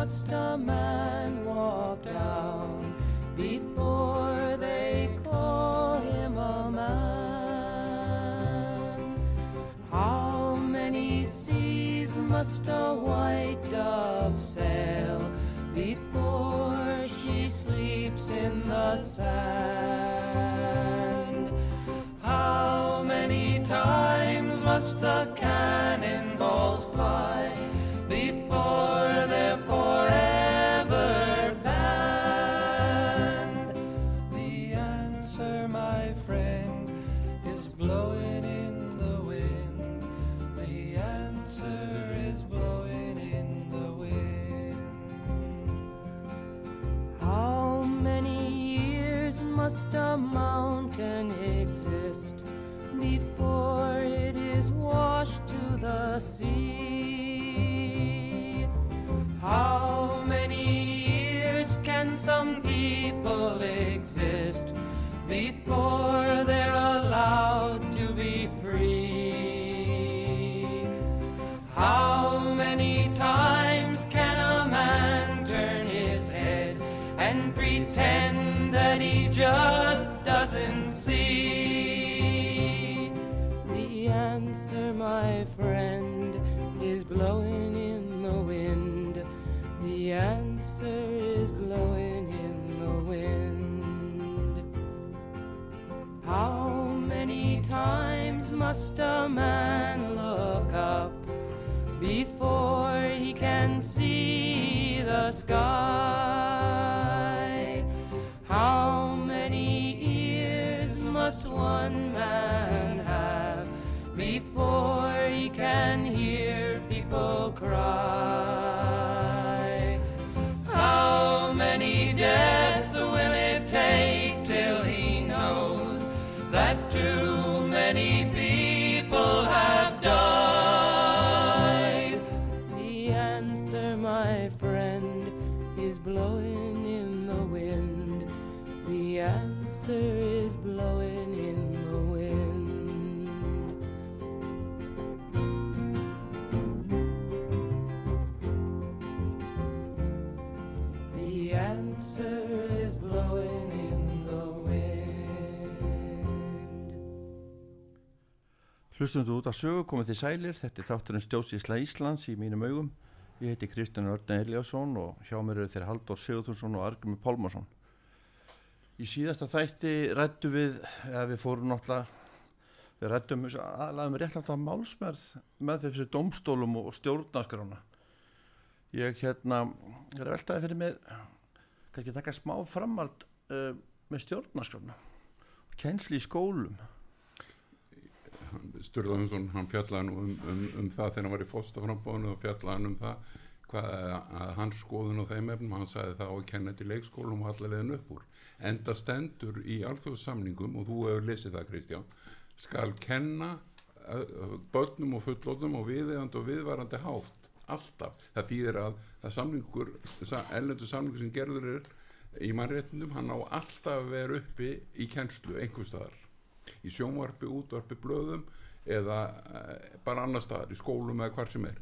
Must a man walk down before they call him a man? How many seas must a white dove sail before she sleeps in the sand? How many times must the cannonballs must a mountain exist before it is washed to the sea? How many years can some people exist before times must a man answer is blowing in the wind. The answer is blowing in the wind. Hlustundu út af sögu komið þið sælir, þetta er þátturinn Stjósísla Íslands í mínum augum. Ég heiti Kristján Örn Eliasson og hjá mér eru þeir Halldór Sigurðursson og Argrimi Pálmarsson. Í síðasta þætti rættu við, eða við fórum náttúrulega, við rættum aðlaðum réttlátt af málsmerð með fyrir domstólum og stjórnaskrána. Ég hérna er að veltaði fyrir mig, kannski taka smá framald uh, með stjórnaskrána, kensli í skólum. Sturlaðunsson, hann fjallaði nú um, um, um það þegar hann var í fóstaframbónu og fjallaði hann um það hvað að hans skoðun á þeim efnum, hann sagði það á að kenna til leikskólum og allavega henn upp úr. Enda stendur í alþjóðsamningum og þú hefur lesið það Kristján, skal kenna börnum og fullótum og viðegandi og viðvarandi hátt, alltaf. Það þýðir að það samningur, ellendur samningur sem gerður er í mannréttindum, hann á alltaf að vera uppi í kennslu einhver staðar í sjónvarpi, útvarpi, blöðum eða eh, bara annar staðar í skólum eða hvar sem er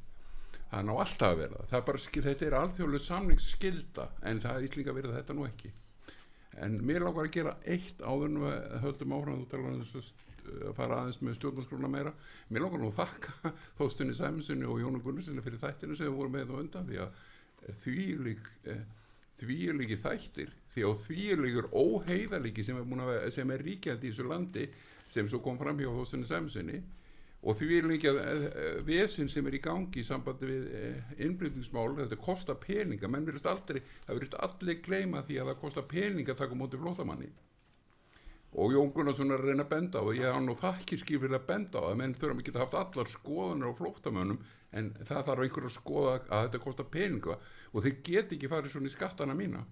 það ná alltaf að vera það, það er bara, þetta er alþjóðlega samningsskilda en það er íslinga verið þetta nú ekki en mér langar að gera eitt áður við höldum áfram þú talar um þess að að fara aðeins með stjórnarskrona meira. Mér langar nú að þakka Þóstinni Sæminsinni og Jónu Gunnarsinni fyrir þættinu sem við vorum með á undan því að því lík því er líki þættir því á því er líkur óheiðalíki sem er, að er ríkjandi í þessu landi sem svo kom fram hjá Þóstinni Sæminsinni og því er líka uh, vesin sem er í gangi í sambandi við uh, innbrytningsmál, þetta kostar peninga. Menn verðist aldrei, það verðist allir gleyma því að það kostar peninga að taka á móti flótamanni og Jón Gunnarsson er að reyna að benda á og ég har nú þakkir skil fyrir að benda á að menn þurfum ekki að haft allar skoðanir á flóttamönnum en það þarf einhver að skoða að þetta kostar peninga. Og þeir get ekki farið svona í skattana mína.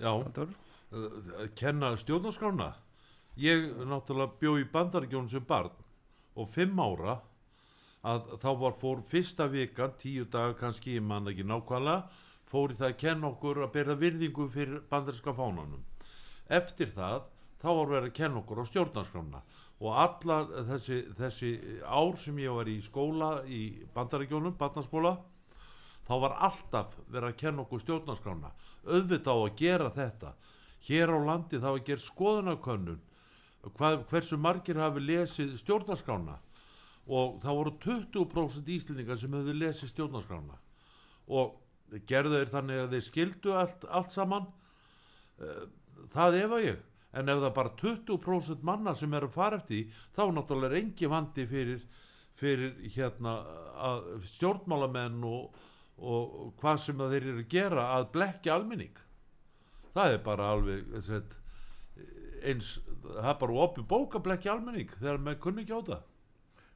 Já, kenna stjórnarskrána? Ég náttúrulega bjó í bandaríkjónu sem barn og fimm ára að þá var fór fyrsta vikan, tíu daga kannski, ég man ekki nákvæmlega fór í það að kenna okkur að byrja virðingu fyrir bandaríska fánanum. Eftir það þá var verið að kenna okkur á stjórnarskrána og alla þessi, þessi ár sem ég var í skóla í bandaríkjónum, barnaskóla þá var alltaf verið að kenna okkur stjórnarskrána. Auðvitað á að gera þetta. Hér á landi þá að gera skoðanakönnun hvað, hversu margir hafi lesið stjórnarskrána? Og það voru 20% íslendingar sem hefðu lesið stjórnarskrána. Og gerðu þeir þannig að þeir skildu allt, allt saman? Eh, það efa ég. En ef það bara 20% manna sem eru fara eftir þá náttúrulega er engi vandi fyrir, fyrir hérna stjórnmálamenn og, og, hvað sem þeir eru að gera að blekja almenning. Það er bara alveg eins, það er bara opið bók að blekja almenning þegar maður kunni ekki á það.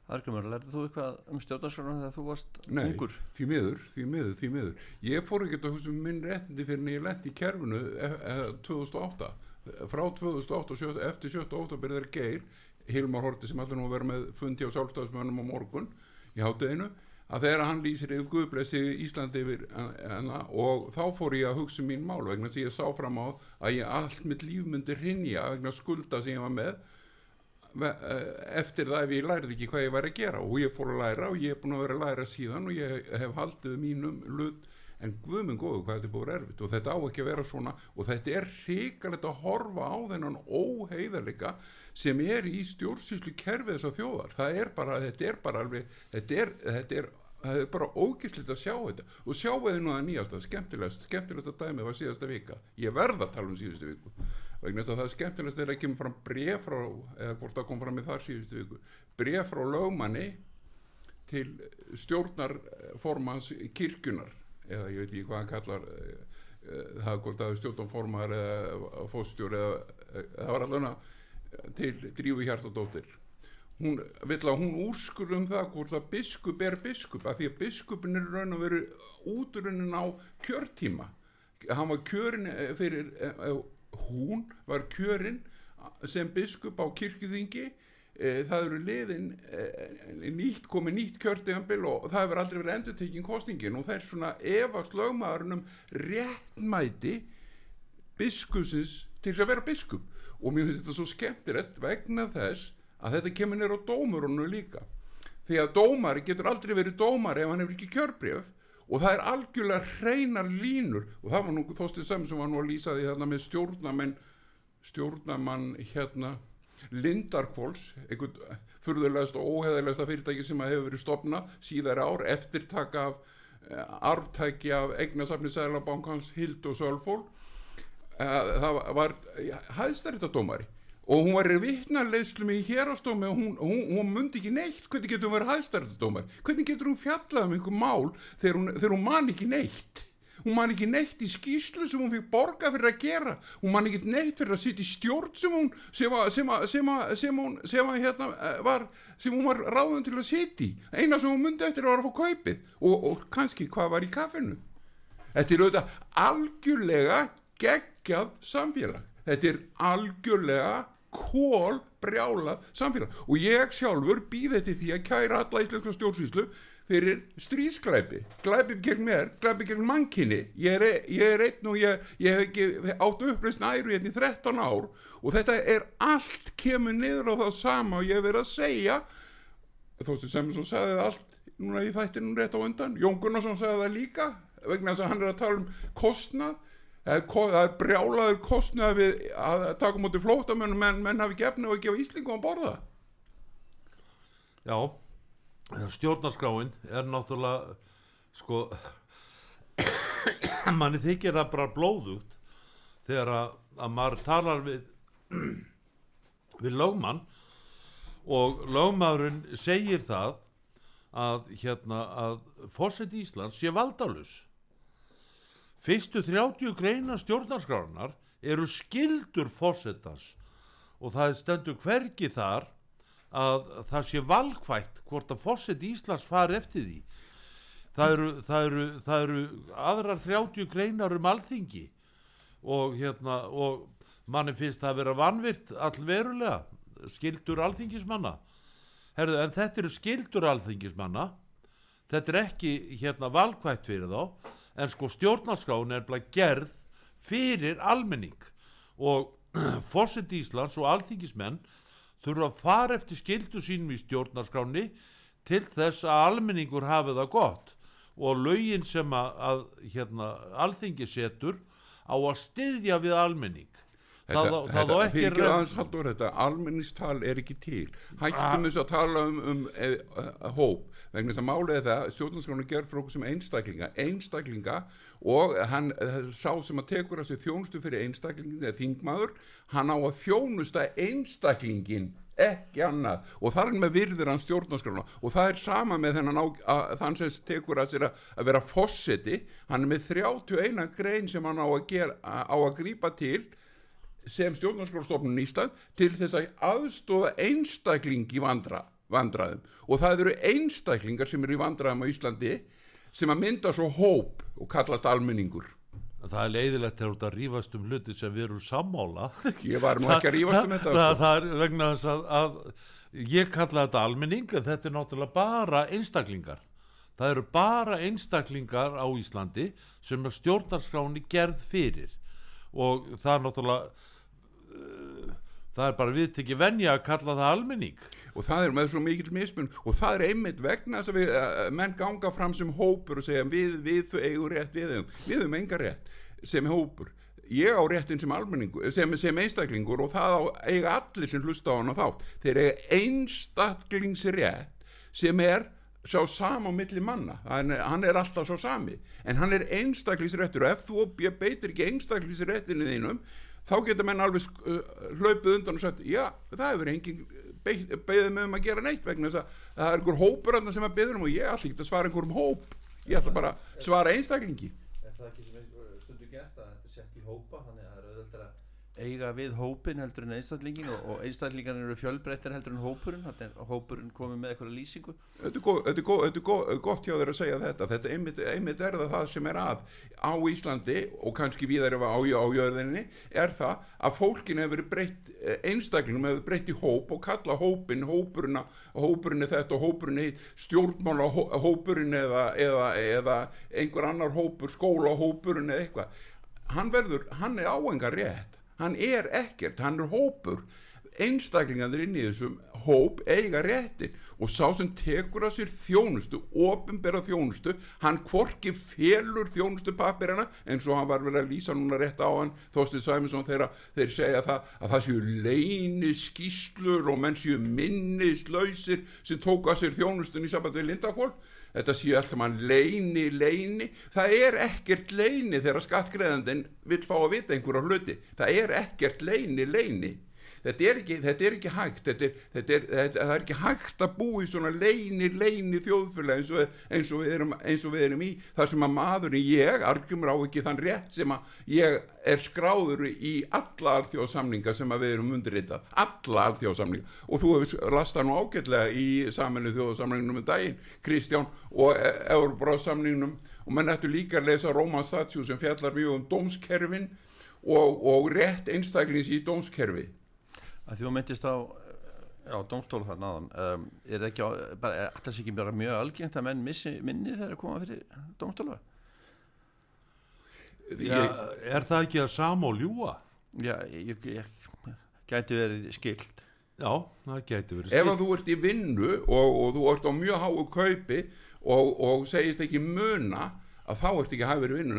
Argrymur, lærið þú eitthvað um stjórnarskrona þegar þú varst Nei, ungur? því miður, því miður, því miður. Ég fór ekki að hugsa um minn réttindi fyrir en ég lent í kerfinu e e 2008 frá 2008 og eftir 78 byrði þeir geir Hilmar Horti sem allir nú að vera með fundi á sjálfstafsmönnum á morgun í hátteginu að þegar hann lýsir yfir Guðblessi Íslandi yfir hana og þá fór ég að hugsa um mín mál vegna að ég sá fram á að ég allt mitt líf myndi hrinja vegna skulda sem ég var með eh, eftir það ef ég lærði ekki hvað ég væri að gera. Og ég fór að læra og ég er búin að vera að læra síðan og ég hef haldið mínum hlut. En guðminn góðu hvað þetta er búin erfitt. Og þetta á ekki að vera svona. Og þetta er hrikalegt að horfa á þennan óheiðarleika sem er í stjórnsýslu kerfið þess að þjóðar. Það er bara, þetta er bara alveg þetta er, þetta er það er bara ógislegt að sjá þetta. Og sjá eða nú að nýjasta, skemmtilegast skemmtilegast að dæmið var síðasta vika. Ég verð að tala um síðustu viku. Vegna þess að það er skemmtilegast þegar ekki fram bref frá, eða hvort það kom fram í þar síðustu viku. Bref frá lögmanni til stjórnarformans kirkjunar eða ég veit ekki hvað hann kallar eh, eh, það er hvort það er stjórnarformar eða fóstjór eða eh, það var alveg til drífu hjartadóttir hún vill að hún úrskur um það hvort að biskup er biskup af því að biskupin er raun og veru úturunin á kjörtíma. Hann var kjörin eh, fyrir eh, eh, hún var kjörin sem biskup á kirkjuþingi. Eh, það eru liðin nýtt komið nýtt kjörtíðanbil og það hefur aldrei verið endur tekinn kostningin og það er svona efast lögmaðurinn um réttmæti biskupsins til að vera biskup og mér finnst þetta svo skemmtilegt vegna þess að þetta kemur nýr á dómurunum líka. Því að dómari getur aldrei verið dómari ef hann hefur ekki kjörbreyf og það er algjörlega hreinar línur. Og það var nú þóstið sem sem var nú að lýsa því þarna með stjórnamenn stjórnamann hérna Lindarkvols einhvern furðulegast og óheðilegasta fyrirtæki sem að hefur verið stopnað síðar ár eftirtaka af eh, arftæki af eignasafni Sælabankans Hild og Sölfól það var hæðstæriðadómari og hún var í vittnarleiðslum í hérastómi og hún, hún, hún mundi ekki neitt. Hvernig getur hún verið hæðstæriðadómari hvernig getur hún fjallað um einhver mál þegar hún, þegar hún man ekki neitt? Hún man ekki neitt í skýslu sem hún fikk borga fyrir að gera. Hún man ekki neitt fyrir að sitja í stjórn sem hún sem, að, sem, að, sem, að, sem hún hérna eh, var var ráðun til að sitja í. Eina sem hún myndi eftir að vera fá kaupið. Og, og kannski hvað var í kaffinu? Þetta er auðvitað algjörlega geggjað samfélag. Þetta er algjörlega kól brjála samfélag. Og ég sjálfur býð þetta því að kæra alla íslenska stjórnsýslu fyrir stríðsklæpi glæpi gegn mér, glæpi gegn mannkinni ég er, ég er einn og ég, ég hef ekki áttu uppreist næru hérna í 13 ár. Og þetta er allt kemur niður á það sama og ég hef verið að segja. Þóttu sem svo sagði allt núna í þættinum rétt á undan. Jón Gunnarsson sagði það líka vegna þess að hann er að tala um kostnað það er, brjálaður kostnað við að taka mútið flótamönnum menn, menn hafi gefnið og gefa Íslingum að borða. Já, stjórnarskráin er náttúrulega sko manni þykir það bara blóðugt þegar að, að maður talar við við lögmann og lögmaðurinn segir það að hérna að fórsett Íslands sé valdalus fyrstu 30 greina stjórnarskránar eru skildur fórsetans og það stendur hvergi þar að það sé valkvætt hvort að fórseti Íslands fari eftir því. Það eru, það eru, það eru aðrar 30 greinar um alþingi og hérna og manni finnst það að vera vanvirt allverulega skildur alþingismanna. Herðu, en þetta eru skildur alþingismanna. Þetta er ekki hérna valkvætt fyrir þá en sko stjórnarskráin er bara gerð fyrir almenning. Og fórsett Íslands og alþingismenn þurfa að fara eftir skildu sínum í stjórnarskráni til þess að almenningur hafi það gott. Og lögin sem að, að hérna, alþingi setur á að styðja við almenning það, á ekki fyrir rem- aðeins haldur þetta almenningstal er ekki til. Hættum þess að tala um, um e, e, hóp. Vegna þess að er það stjórnarskránu gerð fyrir okkur sem einstaklinga einstaklinga og hann eh, sá sem að tekur að sér þjónustu fyrir einstaklingin eða þingmaður, hann á að þjónusta einstaklingin ekki annað. Og þar er með virðir hann stjórnarskrána. Og það er sama með þennan á, að, þann sem tekur að sér að, að vera fosseti, hann er með 31 grein sem hann á að, gera, á að grípa til sem stjórnarskjórnstofnun Ísland til þess að aðstofa einstakling í vandra, vandraðum og það eru einstaklingar sem eru í vandraðum á Íslandi sem að mynda svo hóp og kallast almenningur. Það er leiðilegt þegar þú ert að rífast um hluti sem við erum sammála. Ég var nú ekki að rífast um þetta það, sko. það er vegna þess að, að ég kalla þetta almenning en þetta er náttúrulega bara einstaklingar. Það eru bara einstaklingar á Íslandi sem stjórnarskráni gerð fyrir. Og það er náttúrulega það er bara viðtekki venja að kalla það almenning. Og það er með svo mikil mismun. Og það er einmitt vegna að við, uh, menn ganga fram sem hópur og segja við, við þau eigum rétt við eigum. Við höfum enga rétt sem hópur. Ég á réttin sem sem, sem einstaklingur og það á, eiga allir sem hlusta á hann á þátt. Þeir eiga einstaklingsrétt sem er sá sama á milli manna. Hann er, hann er alltaf sá sami. En hann er einstaklingsréttur og ef þú beitir ekki einstaklingsréttinu þínum þá geta menn alveg hlaupið undan og sagt já, það hefur engin beðið mig um að gera neitt vegna þess að það er einhver hópur þarna sem að beður um og ég ætla ekki að svara einhverjum hóp. Ég ætla bara að svara einstaklingi. Er það ekki sem stundu gert að þetta er sett í hópa þannig að það er auðvitað að eiga við hópin heldur en einstaklingin og, og einstaklingan eru fjölbreyttir heldur en hópurinn þannig að hópurinn komið með eitthvað lýsingu. Þetta er, þetta er góð, gott hjá þér að segja þetta. Þetta einmitt, einmitt er það það sem er að á Íslandi og kannski víðar ef á, á jörðinni er það að fólkin hefur breytt eh, einstaklingum hefur breytt í hóp og kalla hópin hópurinn, hópurinn þetta og hópurinn stjórnmála hó- hópurinn eða, eða, eða einhver annar hópur skóla hópurinn eða eitthvað. Hann verður, hann er áengar rétt hann er ekkert, hann er hópur. Einstaklingarnir inn í þessum hóp eiga réttin og sá sem tekur að sér þjónustu ofinbera þjónustu, hann hvorki félur þjónustu papirina eins og hann var verið að lýsa núna rétt á hann Þorstið Sæminsson þegar þeir segja það að það séu leini skýslur og menn séu minnislausir sem tóku að sér þjónustun í sambandi við Lindakól þetta séu allt saman leini, leini það er ekkert leini þegar skattgreðandinn vill fá að vita einhverja hluti. Það er ekkert leini, leini þetta er ekki, þetta er ekki hægt þetta er, þetta er, þetta, er ekki hægt að búa í svona leini, leini þjóðfélag eins eins, eins og við erum í þar sem að maðurinn ég argjumur á ekki þann rétt sem að ég er skráður í alla alþjóðsamninga sem að við erum undirritað. Alla alþjóðsamninga og þú hefur lastað nú ágætlega í saminu þjóðsamningnum um daginn Kristján og Euróbráðsamningnum og menn ættu líka að lesa Róman Statsjú sem fjallar mjög um dómskerfin og, og rétt einstaklings í dómskerfi að því þú myndist á á dómstólu þarna áðan um, er það ekki bara, er alltaf ekki bara mjög algengt að menn missi minni þegar þeir koma fyrir dómstólu Já, er það ekki að sama og ljúa? já, ég, ég gæti verið skilt Já, það gæti verið ef að þú ert í vinnu og, og þú ert á mjög háu kaupi og, og segist ekki muna að þá ert ekki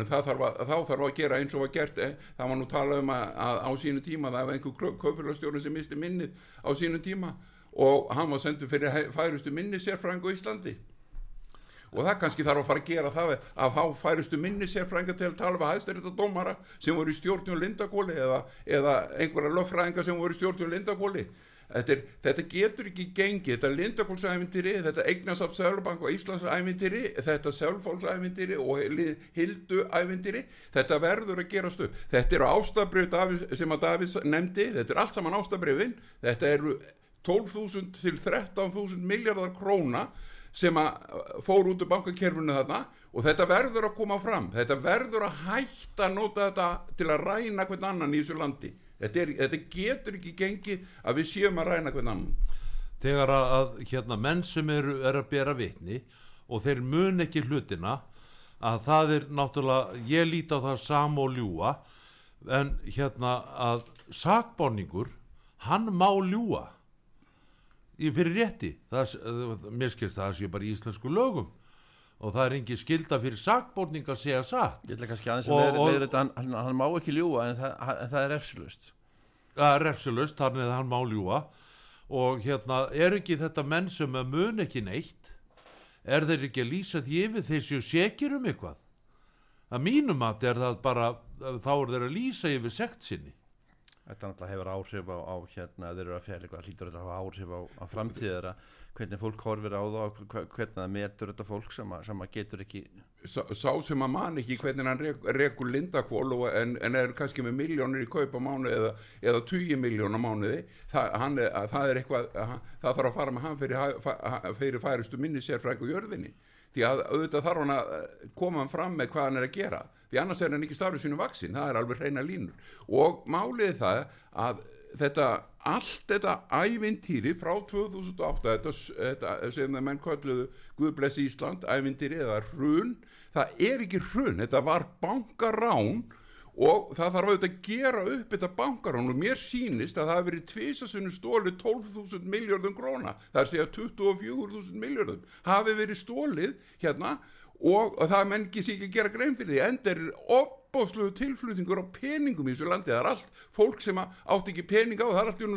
það þarf að, þá þarf að gera eins og var gert. Eh, það var nú talað um að, að á sínu tíma það var einhver kaufélagstjórn sem misti minnið á sínu tíma og hann var sendur fyrir færustu minni sérfræðingu í Íslandi. Og það kannski þarf að fara að gera það að fá færustu minni sérfræðinga til að tala við hæðstæriða dómara sem voru í stjórnum Lindakóli eða, eða einhverja löffræðinga sem voru í stjórnum Lindakóli þetta, er, þetta getur ekki gengið. Þetta lindakólsævindýri, þetta eignasaf Sölbank og Íslandsævindýri þetta Sölfólksævindýri og Hilduævindýri þetta verður að gerast upp. Þetta eru ástabrif sem að Davíð nefndi þetta er allt saman ástabrifin. Þetta eru 12.000 til 13.000 miljardar króna sem að fór út úr bankakerfinu þarna og þetta verður að koma fram. Þetta verður að hætta að nota þetta til að ræna hvern annan í þessu landi þetta, er, þetta getur ekki gengið að við séum að ræna hvern annan. Þegar að hérna, menn sem eru er að bera vitni og þeir mun ekki hlutina að það er náttúrulega ég líti á það sam og ljúa en hérna að sakbáningur hann má ljúa í fyrir rétti. Það, mér skilst það að sé bara í íslensku lögum og það er engin skilda fyrir sakbótning að segja satt. Ég ætla kannski aðeins Og- að og- leiður þetta, hann, hann, hann má ekki ljúa en það, en það er refsilust. það er refsilust, þannig að hann má ljúa og hérna er ekki þetta menn sem mun ekki neitt? Er þeir ekki að lýsa því yfir þeir séu sekir um eitthvað? Að mínum að er það bara þá er þeir að lýsa yfir sekt sinni Þetta náttúrulega hefur áhrif á, á hérna, þeir eru að fjalla eitthvað, hlýtur þetta að hafa áhrif á, á framtíðara, hvernig fólk horfir á hve- hvernig það metur þetta fólk sem að, sem að getur ekki, sá, sá sem að man ekki hvernig hann rek, rekur lindakvól og, en, en er kannski með miljónir í kaup á mánuði eða, eða 20 miljón á mánuði það, er, að það er eitthvað að, það þarf að fara með hann fyrir, fyrir færistu minni sérfræk og jörðinni því að auðvitað þarf hann að eh, koma fram með hvað hann er að gera. Því annars er hann ekki stafrið sínu vaksin það er alveg hreina línur. Og málið það að þetta allt þetta ævintýri frá 2008 þetta, þetta sem það menn kölluðu Guð bless Ísland, ævintýri eða hrun, það er ekki hrun þetta var bankarán og það þarf auðvitað að gera upp þetta bankarán og mér sýnist að það hafi verið tvisasunum stólið 12.000 miljardum króna, það er að segja 24.000 miljardum, hafi verið stólið hérna og það menn ekki sér ekki að gera grein fyrir því. Enda er opbóðsluðu tilflutningur á peningum í þessu landi, það er allt fólk sem átt ekki pening á, það er allt í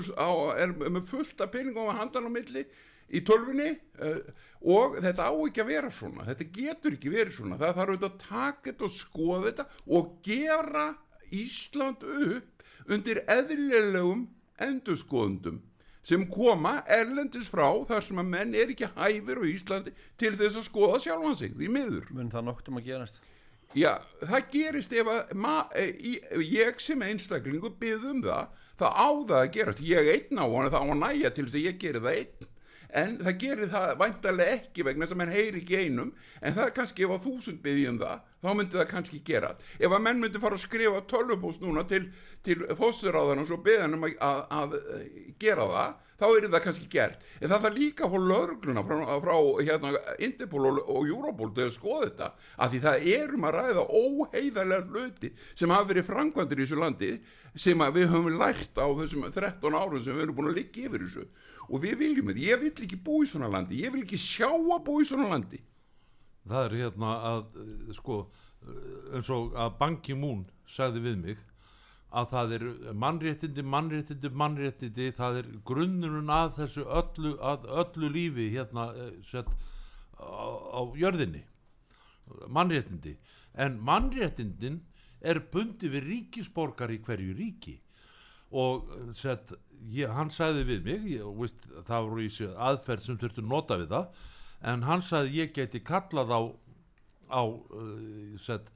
er með fullt af peningum á handan á milli í tölfunni uh, og þetta á ekki að vera svona þetta getur ekki verið svona. Það þarf auðvitað að taka þetta og skoða þetta og gera Ísland upp undir eðlilegum endurskoðundum sem koma erlendis frá þar sem að menn er ekki hæfir á Íslandi til þess að skoða sjálfan sig því miður. Mun það noktum að gerast. Já, það gerist ef að ma, e, ég sem einstaklingu byggðum það, það á það að gerast. Ég einn á hann, það á að næja til þess að ég geri það einn en það gerir það væntalega ekki vegna sem menn heyri ekki einum. En það er kannski ef að þúsund byggjum það þá myndi það kannski gera. Ef að menn myndi fara að skrifa tölvupóst núna til, til fósiráðan og svo beðan um að, að, að gera það þá er það kannski gert. En það þarf líka að fá lögregluna frá, frá hérna, Interpol og, og Europol til að skoða þetta. Af því það erum að ræða óheiðarlega hluti sem hafa verið framkvæmdir í þessu landi sem við höfum lært á þessum 13 árum sem við erum búin að liggja yfir þessu og við viljum þetta, ég vil ekki bú í svona landi. Ég vil ekki sjá að bú í svona landi. Það er hérna að eh, sko eh, eins og að Ban Ki-moon sagði við mig að það er mannréttindi, mannréttindi, mannréttindi það er grunnurinn að þessu öllu, að öllu lífi hérna eh, sett, á, á jörðinni. Mannréttindi. En mannréttindin er bundi við ríkisborgar í hverju ríki og eh, sett, ég, hann sagði við mig ég, veist, það voru í sig aðferð sem þurftu nota við það en hann sagði ég geti kallað á á uh, sett,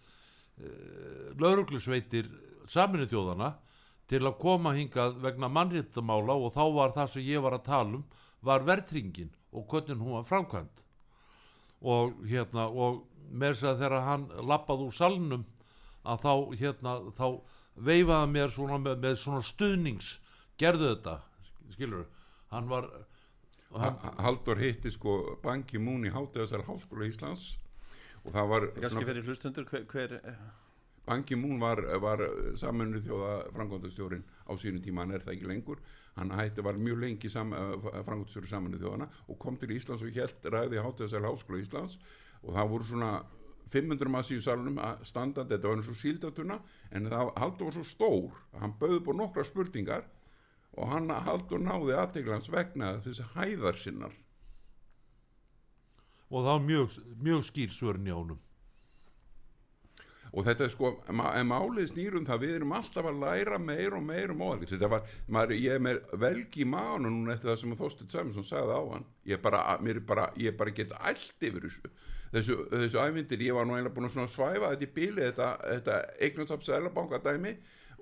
uh, lauruglusveitir saminu þjóðana til að koma hingað vegna mannréttamála og þá var það sem ég var að tala um var verðringin og hvernig hún var framkvæmt og hérna og með þess að þegar hann lappað úr salnum að þá hérna þá veifaði mér svona með, með svona stuðnings gerðu þetta skilur hann var hann, Ha- Halldór hitti sko Ban Ki-moon í hátíðasal Háskóla Íslands og það var Kannski fyrir hlustundur, hver, hver Ban Ki-moon var, var sammennu þjóða frangóndastjórin á sínum tíma, hann er það ekki lengur. Hann hætti, var mjög lengi frangóndastjóri sammennu þjóðana og kom til Íslands og helt ræði hátíðasal Háskóla Íslands og það voru svona 500 massi í salunum að standa þetta var eins og síldatuna en það Halldór var svo stór að hann bauði búið nokkra spurningar og hann Halldór náði aðteglans vegna þessi hæðar sinnar. Og það var mjög, mjög skýr svörn í ánum og þetta er sko, en málið snýrum það við erum alltaf að læra meir og meir um óðalegt þetta var, maður, ég er með velgi í mánu núna eftir það sem Þorstin Sæminsson sagði á hann. Ég bara, bara, ég bara get allt yfir þessu þessu, þessu ævindir, ég var nú eiginlega búin að svæfa þetta í bíli, þetta, þetta eignarsaps dæmi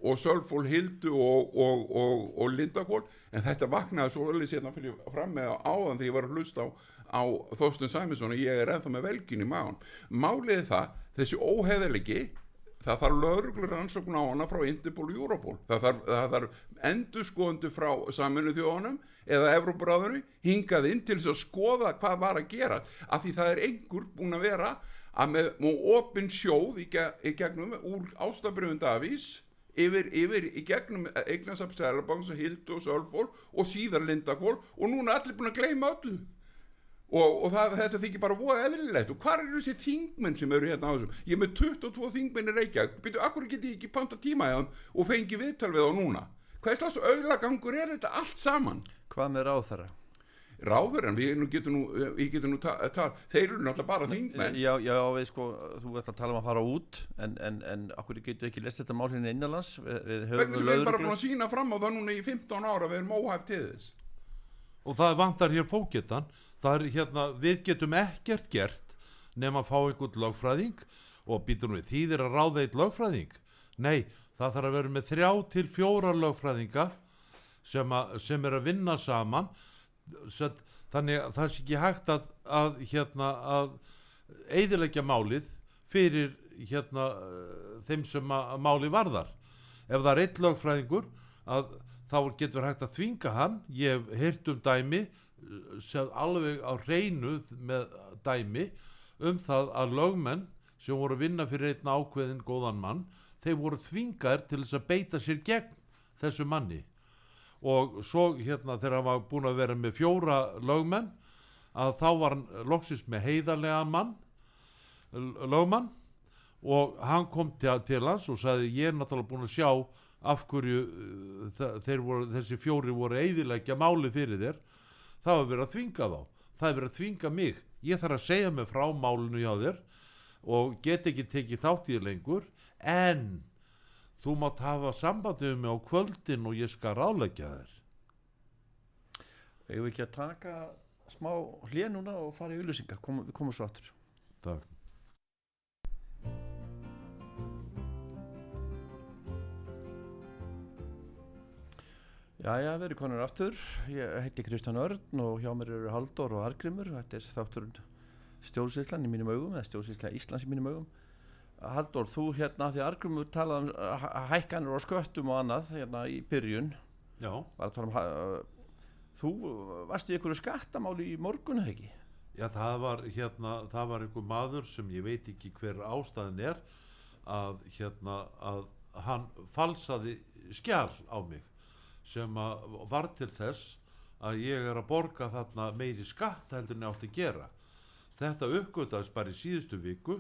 og Sölfól Hildu og, og, og, og Lindakól en þetta vaknaði svo öll sérna fyrir fram með áðan þegar ég var að hlusta á, á Þorsten Sæminsson og ég er ennþá með velgin í maðan málið er það, þessi óheðalegi það þarf lögreglur rannsókn á hana frá Interpol og Europol. Það þarf, það þarf endurskoðundu frá saminu þjóðanum eða Evrópuráðinu hingað inn til þess að skoða hvað var að gera. Af því það er einhver búin að vera að með, opin sjóð í, í gegnum úr ástabröfum Davís yfir, yfir í gegnum eignasafn Sælabanks og Hildu og Sölfól og síðar Lindakól og núna er allir búin að gleyma öllu. Og, og það, þetta þykir bara voða eðlilegt. Og hvað eru þessi þingmenn sem eru hérna á þessum? Ég er með 22 þingmenn í Reykjavík. Byrju, akkur get ég ekki panta tíma í þeim og fengi viðtal við á núna? Hvað slags auðlagangur er þetta allt saman? Hvað með ráðherra? Ráður en við nú getum nú, við getum nú ta, ta, þeir eru náttúrulega bara þingmenn. Já, já, við sko, þú ert að tala um að fara út en, en, en okkur getur ekki lest þetta mál hérna innanlands? Við, við sem við erum bara búin að sína fram á það núna í 15 ára við erum óhæft til þess. Og það vantar hér fóketan það er hérna, við getum ekkert gert nema að fá einhvern lögfræðing. Og býtum við þýðir að ráða eitt lögfræðing? Nei, það þarf að vera með þrjá til fjóra lögfræðinga sem, að, sem er að vinna saman Sett, þannig að það sé ekki hægt að, að hérna að eiðilegja málið fyrir hérna þeim sem að, að máli varðar. Ef það er eitt lögfræðingur að þá getur hægt að þvinga hann. Ég hef heyrt um dæmi sem alveg á reynu með dæmi um það að lögmenn sem voru að vinna fyrir einn ákveðin góðan mann þeir voru þvingaðir til þess að beita sér gegn þessu manni og svo hérna þegar hann var búin að vera með fjóra lögmenn að þá var hann loksist með heiðarlega mann lögmann. Og hann kom til, til hans og sagði ég er náttúrulega búin að sjá af hverju uh, voru, þessi fjóri voru eiðilegja máli fyrir þér. Það var verið að þvinga þá. Það er verið að þvinga mig. Ég þarf að segja mig frá málinu hjá þér og get ekki tekið þátt í þér lengur. En þú mátt hafa sambandið mig á kvöldin og ég skal ráleggja þér. Við ekki að taka smá hlið núna og fara í auðlýsingar Kom, við komum svo aftur. Takk. Jæja, við erum konur aftur. Ég heiti Kristján Örn og hjá mér eru Halldór og Argrimur Þetta er þátturinn stjórnsýslan í mínum augum eða stjórnsýsla Íslands í mínum augum Halldór, þú hérna því Argrimur talaði um uh, hæ- hækkanir og sköttum og annað hérna í byrjun. Að um hæ- Þú varst í einhverju skattamáli í morgun eða ekki? já það var hérna, það var einhver maður sem ég veit ekki hver ástæðin er að hérna að hann falsaði skjál á mig sem að var til þess að ég er að borga þarna meiri skatt heldur en ég átti að gera. Þetta uppgötaðist bara í síðustu viku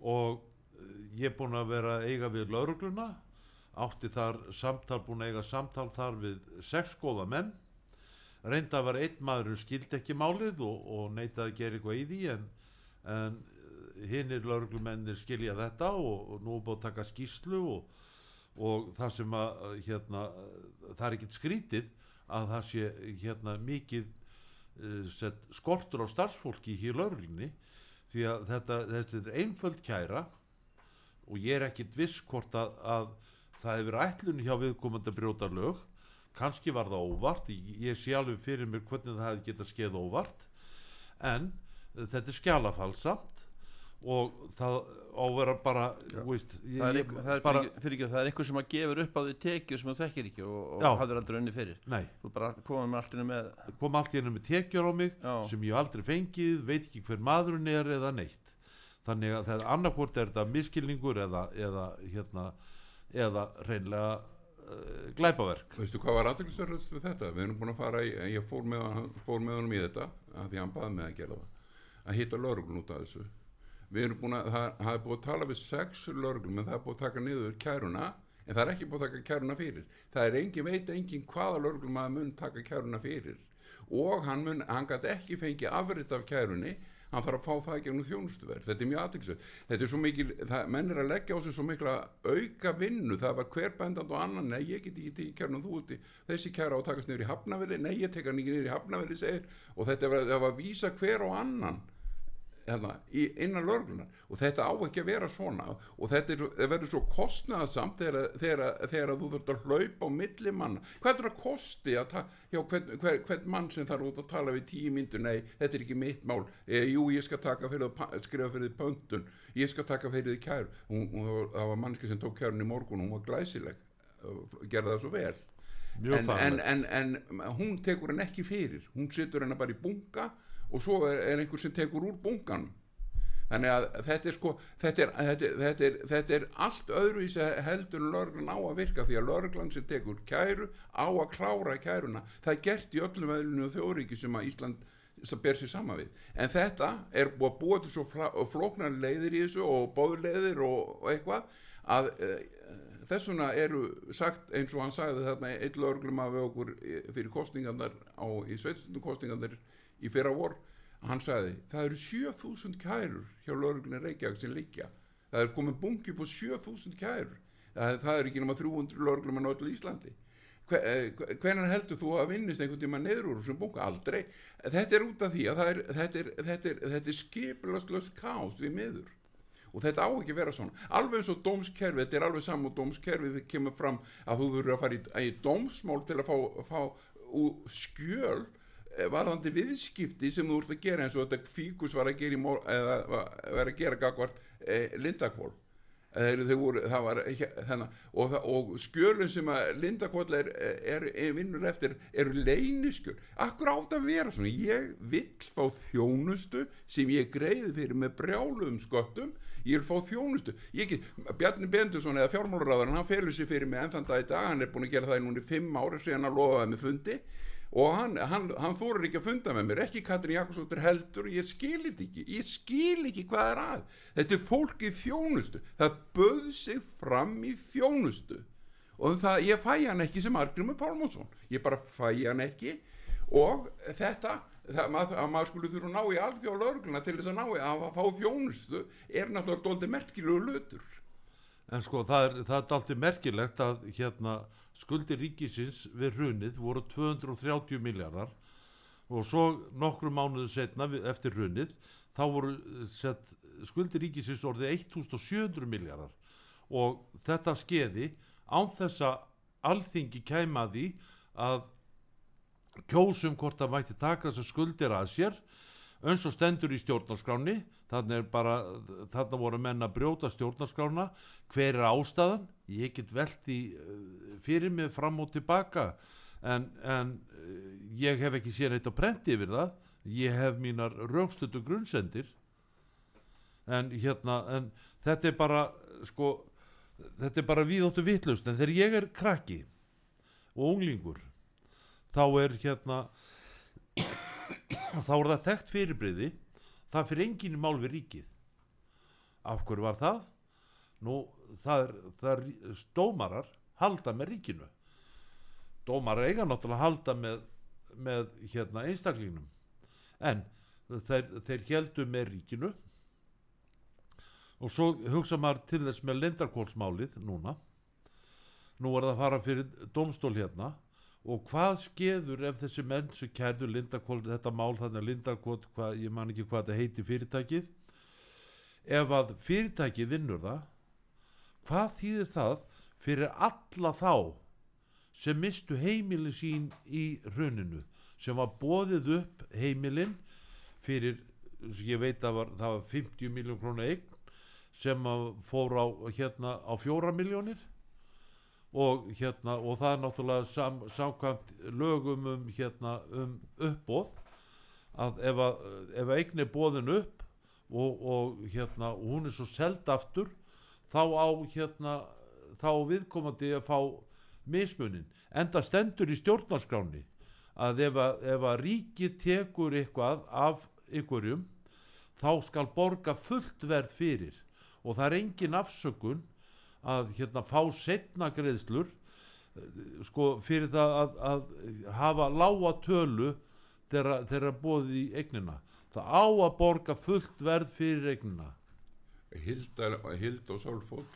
og eh, ég er búin að vera að eiga við laurugluna átti þar samtal búin að eiga samtal þar við sex góða menn. Reynda var einn maður skildi ekki málið og, og neitaði að gera eitthvað í því en, en hinnir lauruglumennir skilja þetta og, og nú er búin að taka skýslu og, og það sem að hérna, það er ekkit skrítið að það sé hérna mikið uh, sett, skortur á starfsfólki hér lauruglunni því að þetta, þetta er einföld kæra og ég er ekkit viss hvort að, að það hefur ætlun hjá viðkomandi að brjóta lög. Kannski var það óvart. Ég, sé alveg fyrir mér hvernig það hefði getað skeið óvart. En þetta er skjálafalsamt og það á að vera bara veist, ég, Það er, einhver, það, er bara, fyrir, fyrir ekki, það er einhver sem að gefur upp á því tekjur sem þú þekkir ekki og, og hafður aldrei unni fyrir. Nei, Þú bara komað með alltinu með kom allt í hennu með tekjur á mig Já. sem ég hef aldrei fengið, veit ekki hver maðurinn er eða neitt. Þannig að það er annarkvort er þetta miskilningur eða, eða hérna eða reynlega uh, glæpaverk. Veistu hvað var aðeinsverðast þetta? Við erum búin að fara í, ég fór með, hann, fór með honum í þetta, af því hann baði með að gera það, að hitta lögreglun út af þessu. Við erum búin að, það, það er búin að tala við sex lögreglum, en það er búin að taka niður kæruna, en það er ekki búin að taka kæruna fyrir. Það er engin, veit engin hvaða lögreglum að mun taka kæruna fyrir. Og hann mun, hann gæti ekki fengið afrit af kærunni, hann þarf að fá það gegnum þjónustuverð. Þetta er mjög aðtilsveit þetta er svo mikil, það, menn er að leggja á sig svo mikla auka vinnu, það var hver bændand og annan, nei ég get ekki í kærnum þú úti þessi kæra að takast niður í hafnavili nei ég tek hann ekki niður í hafnavili segir. Og þetta var, var að vísa hver og annan hérna, innan lörglunar og þetta á ekki að vera svona. Og þetta er, verður svo kostnaðasamt þegar, þegar, þegar þú þurft að hlaupa á milli manna, hvað er það að kosti að ta, hjá hvern, hver, hvern mann sem þarf út að tala við tíu myndu, nei, þetta er ekki mitt mál, e, jú, ég skal taka fyrir að skrifa fyrir þið pöntun, ég skal taka fyrir þið kær, hún, hún, það var mannski sem tók kærun í morgun, hún var glæsileg. Gerða það svo vel. En, en, en, en hún tekur henn ekki fyrir. Hún setur henn bara í bunga og svo er, er einhver sem tekur úr bungan þannig að þetta er sko þetta er, þetta er, þetta er, þetta allt öðruvísi heldur en lörglan á að virka því að lörglan sem tekur kæru á að klára kæruna. Það er gert í öllum öðlunum þjóðríki sem að Ísland ber sér sama við. En þetta er búið að búa til svo flóknar leiðir í þessu og bóðleiðir og, og eitthvað að e, þess vegna eru sagt eins og hann sagði þarna einn lögreglum af okkur fyrir kostningarnar á, í sveitstundum kostningarnar í fyrra vor hann sagði það eru 7000 kærur hjá lögreglunni Reykjavík sem liggja. Það er komin bungi på 7000 kærur. Það, það er ekki nema 300 lögreglum en öll Íslandi. Hvernig heldur þú að vinnist einhvern tíma neður úr þessum bunga? Aldrei. Þetta er út af því að er, þetta er, þetta er, þetta er skiplastlöst kás við miður. Og þetta á ekki að vera svona. Alveg eins og dómskerfi, þetta er alveg saman og dómskerfi það kemur fram að þú þurfur að fara í, í dómsmál til að fá, fá skjöl eh, varðandi viðskipti sem þú ert að gera eins og þetta fíkus var að gera, mor, eða, var að gera gagvart e, lindakvól og, og skjölun sem að Lindakvall er, er, er vinnur eftir eru leyniskjöl. Akkur átt að vera svona? Ég vill fá þjónustu sem ég greiði fyrir með brjáluðum sköttum. Ég vil fá þjónustu. Get, Bjarni Bendusson eða fjármálaráður hann felur sér fyrir mig enn þann dag í dag. Hann er búin að gera það í núni fimm ára síðan að lofaði með fundi og hann, hann, hann fórir ekki að funda með mér ekki Katrin Jakobsdóttir heldur ég skil þetta ekki, ég skil ekki hvað er að. Þetta er fólk í þjónustu það böð sig fram í þjónustu. Og það, ég fæ hann ekki sem Argrimur Pálmónsson ég bara fæ hann ekki. Og þetta það, mað, að maður skulle þurfa að ná í alþjóð lögluna til þess að ná í að fá þjónustu er náttúrulega dóldi merkilegu lötur En sko það er, það er alltaf merkilegt að hérna skuldir ríkisins við hrunið voru 230 miljardar og svo nokkru mánuðu setna eftir hrunið þá voru eh, sett, skuldir ríkisins orðið 1700 miljardar og þetta skeði án þess að alþingi kæma að að kjósum hvort það mætti taka þessar skuldir að sér eins og stendur í stjórnarskráni þannig er bara, þarna voru menn að brjóta stjórnarskrána. Hver er ástæðan? Ég get velt í eh, fyrir mig fram og tilbaka. En, en eh, ég hef ekki séð neitt á prenti yfir það. Ég hef mínar raukstutu grunnsendir. En hérna en þetta er bara sko þetta er bara viðóttu vitlaust. En þegar ég er krakki og unglingur þá er hérna þá er það þekkt fyrirbriði það fyrir enginn í mál við ríkið. Af hverju var það? Nú það er, það er dómarar halda með ríkinu. Dómarar eiga náttúrulega halda með, með hérna einstaklingnum. En þeir, þeir heldu með ríkinu. Og svo hugsa maður til þess með lendarkólsmálið núna. Nú er það að fara fyrir dómstól hérna og hvað skeður ef þessi menn sem kærðu Lindakól þetta mál þannig að Lindakól hvað, ég man ekki hvað þetta heiti fyrirtækið ef að fyrirtækið vinnur það hvað þýðir það fyrir alla þá sem mistu heimilin sín í hruninu sem var bóðið upp heimilin fyrir ég veit að var, það var 50 miljón krónu eign sem fór á hérna á fjóra miljónir og hérna og það er náttúrulega sam, samkvæmt lögum um hérna um uppbóð að ef ef að eign er bóðin upp og, og hérna og hún er svo seld aftur þá á hérna þá á viðkomandi að fá mismunin. Enda stendur í stjórnarskráni að ef ef að ríki tekur eitthvað af ykkurjum þá skal borga fullt verð fyrir. Og það er engin afsökun að hérna fá setna greiðslur sko fyrir það að, að hafa lága tölu þegar bóðið í eignina. Það á að borga fullt verð fyrir eignina. Hilda, Hilda og Sálfóll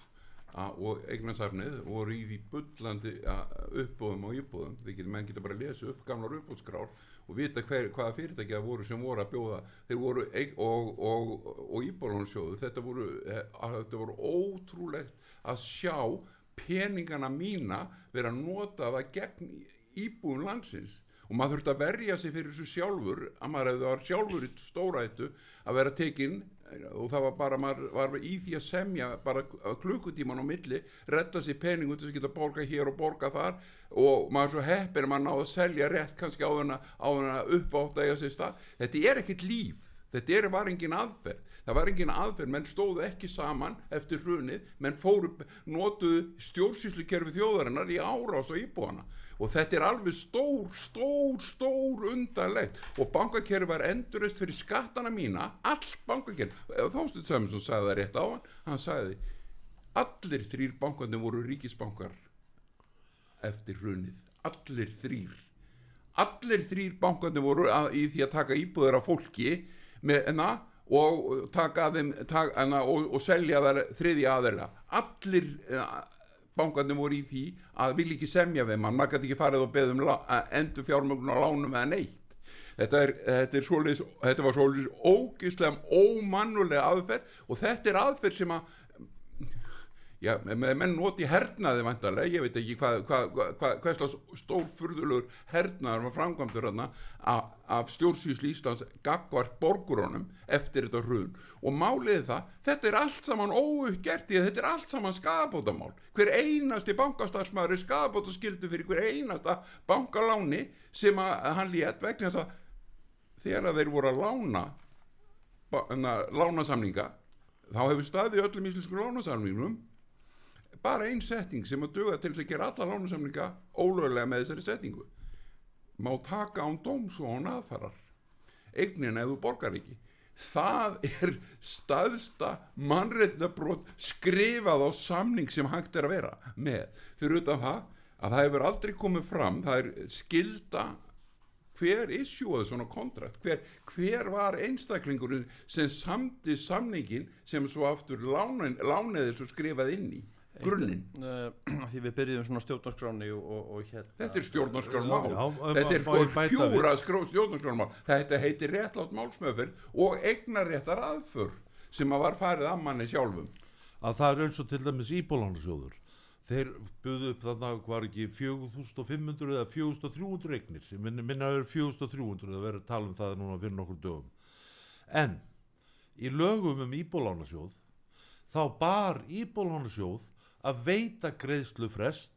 og eignarsafnið voru í því bullandi uppbóðum og íbúðum. Þeir geta, menn geta bara að lesa upp gamlar uppbóðskrár og vita hver, hvaða fyrirtæki það voru sem voru að bjóða. Voru eig, og, og, og íbúðlónsjóðu þetta eh, þetta voru ótrúlegt að sjá peningana mína vera notaða gegn íbúðum landsins. Og maður þurfti að verja sig fyrir þessu sjálfur að maður hefði var sjálfur í stórættu að vera tekinn og það var bara, maður var í því að semja bara klukkutíman á milli retta sér peningu til þess að geta borga hér og borga þar. Og maður svo heppir að maður náði að selja rétt kannski á á þennan uppátt að eiga sér stað. Þetta er ekkert líf þetta var engin aðferð. Það var engin aðferð, menn stóðu ekki saman eftir hrunið, menn fóru notuðu stjórnsýslukerfi þjóðarinnar í árás og íbúana. Og þetta er alveg stór, stór, stór undarlegt. Og bankakerfi var endurist fyrir skattana mína. Allt bankakerfi, Þástuð Sæminsson sagði það rétt á hann, hann sagði allir þrýr bankarnir voru ríkisbankar eftir hrunið, allir þrýr allir þrýr bankarnir voru í því að taka íbúður af fólki með enna og taka þeim taka, enna, og, og selja þær þriði aðeila allir uh, bankarnir voru í því að vilja ekki semja við mann, maður gæti ekki farið og beðum endur fjármögnum á lánum eða neitt. Þetta, er, þetta, er svoleiðis, þetta var svolítið ógislega ómannulega aðferð og þetta er aðferð sem að Já, menn noti hernaði vantarlega, ég veit ekki hvað hva, hva, hva, slags stórfurðulegur hernaðar var framkvæmdur hérna af stjórnsýslu Íslands gagvart borgurónum eftir þetta hrun. Og málið það, þetta er allt saman óuppgert í að þetta er allt saman skadabótamál hver einasti bankastafsmaður er skadabótaskildu fyrir hver einasta bankaláni sem að hann létt vegna þess að þegar þeir voru að lána lánasamninga þá hefur staðið öllum íslensku lánasamningum bara einn setting sem að duga til þess að gera alla lánasamlinga ólögulega með þessari settingu má taka án dóms og án aðfarar. Eignin þú borgar ekki. Það er staðsta mannreitnabrót skrifað á samning sem hægt er að vera með. Fyrir utan það að það hefur aldrei komið fram það er skilda hver issueði svona kontrakt hver, hver var einstaklingurinn sem samti samningin sem svo aftur lániði svo skrifað inn í grunninn. Uh, því við byrjuðum svona stjórnarskráni og, og, og hérna þetta er stjórnarskránmál Já, um, þetta er sko pjúra stjórnarskránmál þetta heitir réttlátt málsmöfur og eignaréttar aðför sem að var farið að manni sjálfum. Að það er eins og til dæmis íbólánarsjóður þeir buðu upp þarna var ekki 4500 eða 4300 eignir. Minna, minna er 4300 að vera að tala um það núna fyrir nokkur dögum. En í lögum um íbólánarsjóð þá bar íbólánarsjóð að veita greiðslu frest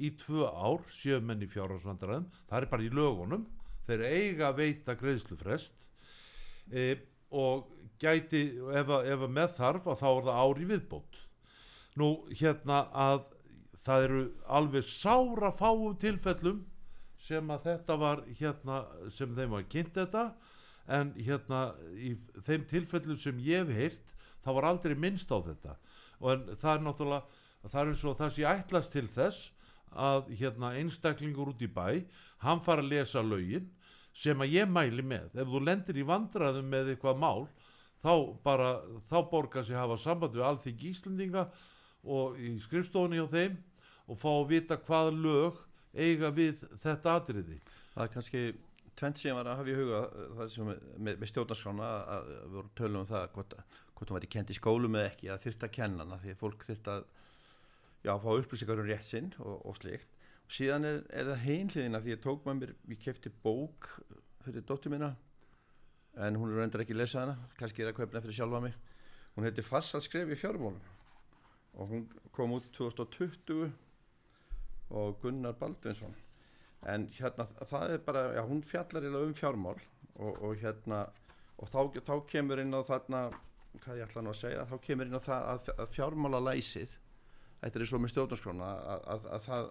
í tvö ár séu menn í fjárhagsvandaræðum það er bara í lögunum þeir eiga að veita greiðslu frest e, og gæti ef, að- ef að með þarf að þá er það ári viðbót. Nú hérna að það eru alveg sára fáum tilfellum sem að þetta var hérna sem þeim var kynnt þetta en hérna í þeim tilfellum sem ég hef heyrt þá var aldrei minnst á þetta. Og en það er náttúrulega það er eins og það sé ætlast til þess að hérna einstaklingur út í bæ hann fara að lesa lögin sem að ég mæli með. Ef þú lendir í vandræðum með eitthvað mál þá bara þá borgar sér hafa samband við alþingi Íslendinga og í skrifstofunni hjá þeim og fá að vita hvað lög eiga við þetta atriði. Það er kannski tvent sem var að hafa í huga með, með stjórnarskrána að, að við vorum tölum um það hvort, hvort hún væri kent í skólum eða ekki að þyrta að kenna hana því að fólk þyrta að já, fá upplýsingar um rétt sinn og, og slikt og síðan er, er það heimliðina því ég tók með mér, ég kefti bók fyrir dóttur mína en hún er reyndar ekki að lesa hana kannski er að hana fyrir sjálfa mig. Hún heiti Fassal skref í fjármálum. Og hún kom út 2020 og Gunnar Baldvinsson. En hérna það er bara já, hún fjallar um fjármál og, og hérna og þá, þá kemur inn á þarna hvað ég ætla nú að segja, þá kemur inn á það að, að fjármála læsið þetta er og með stjórnarskrána að, að, að það,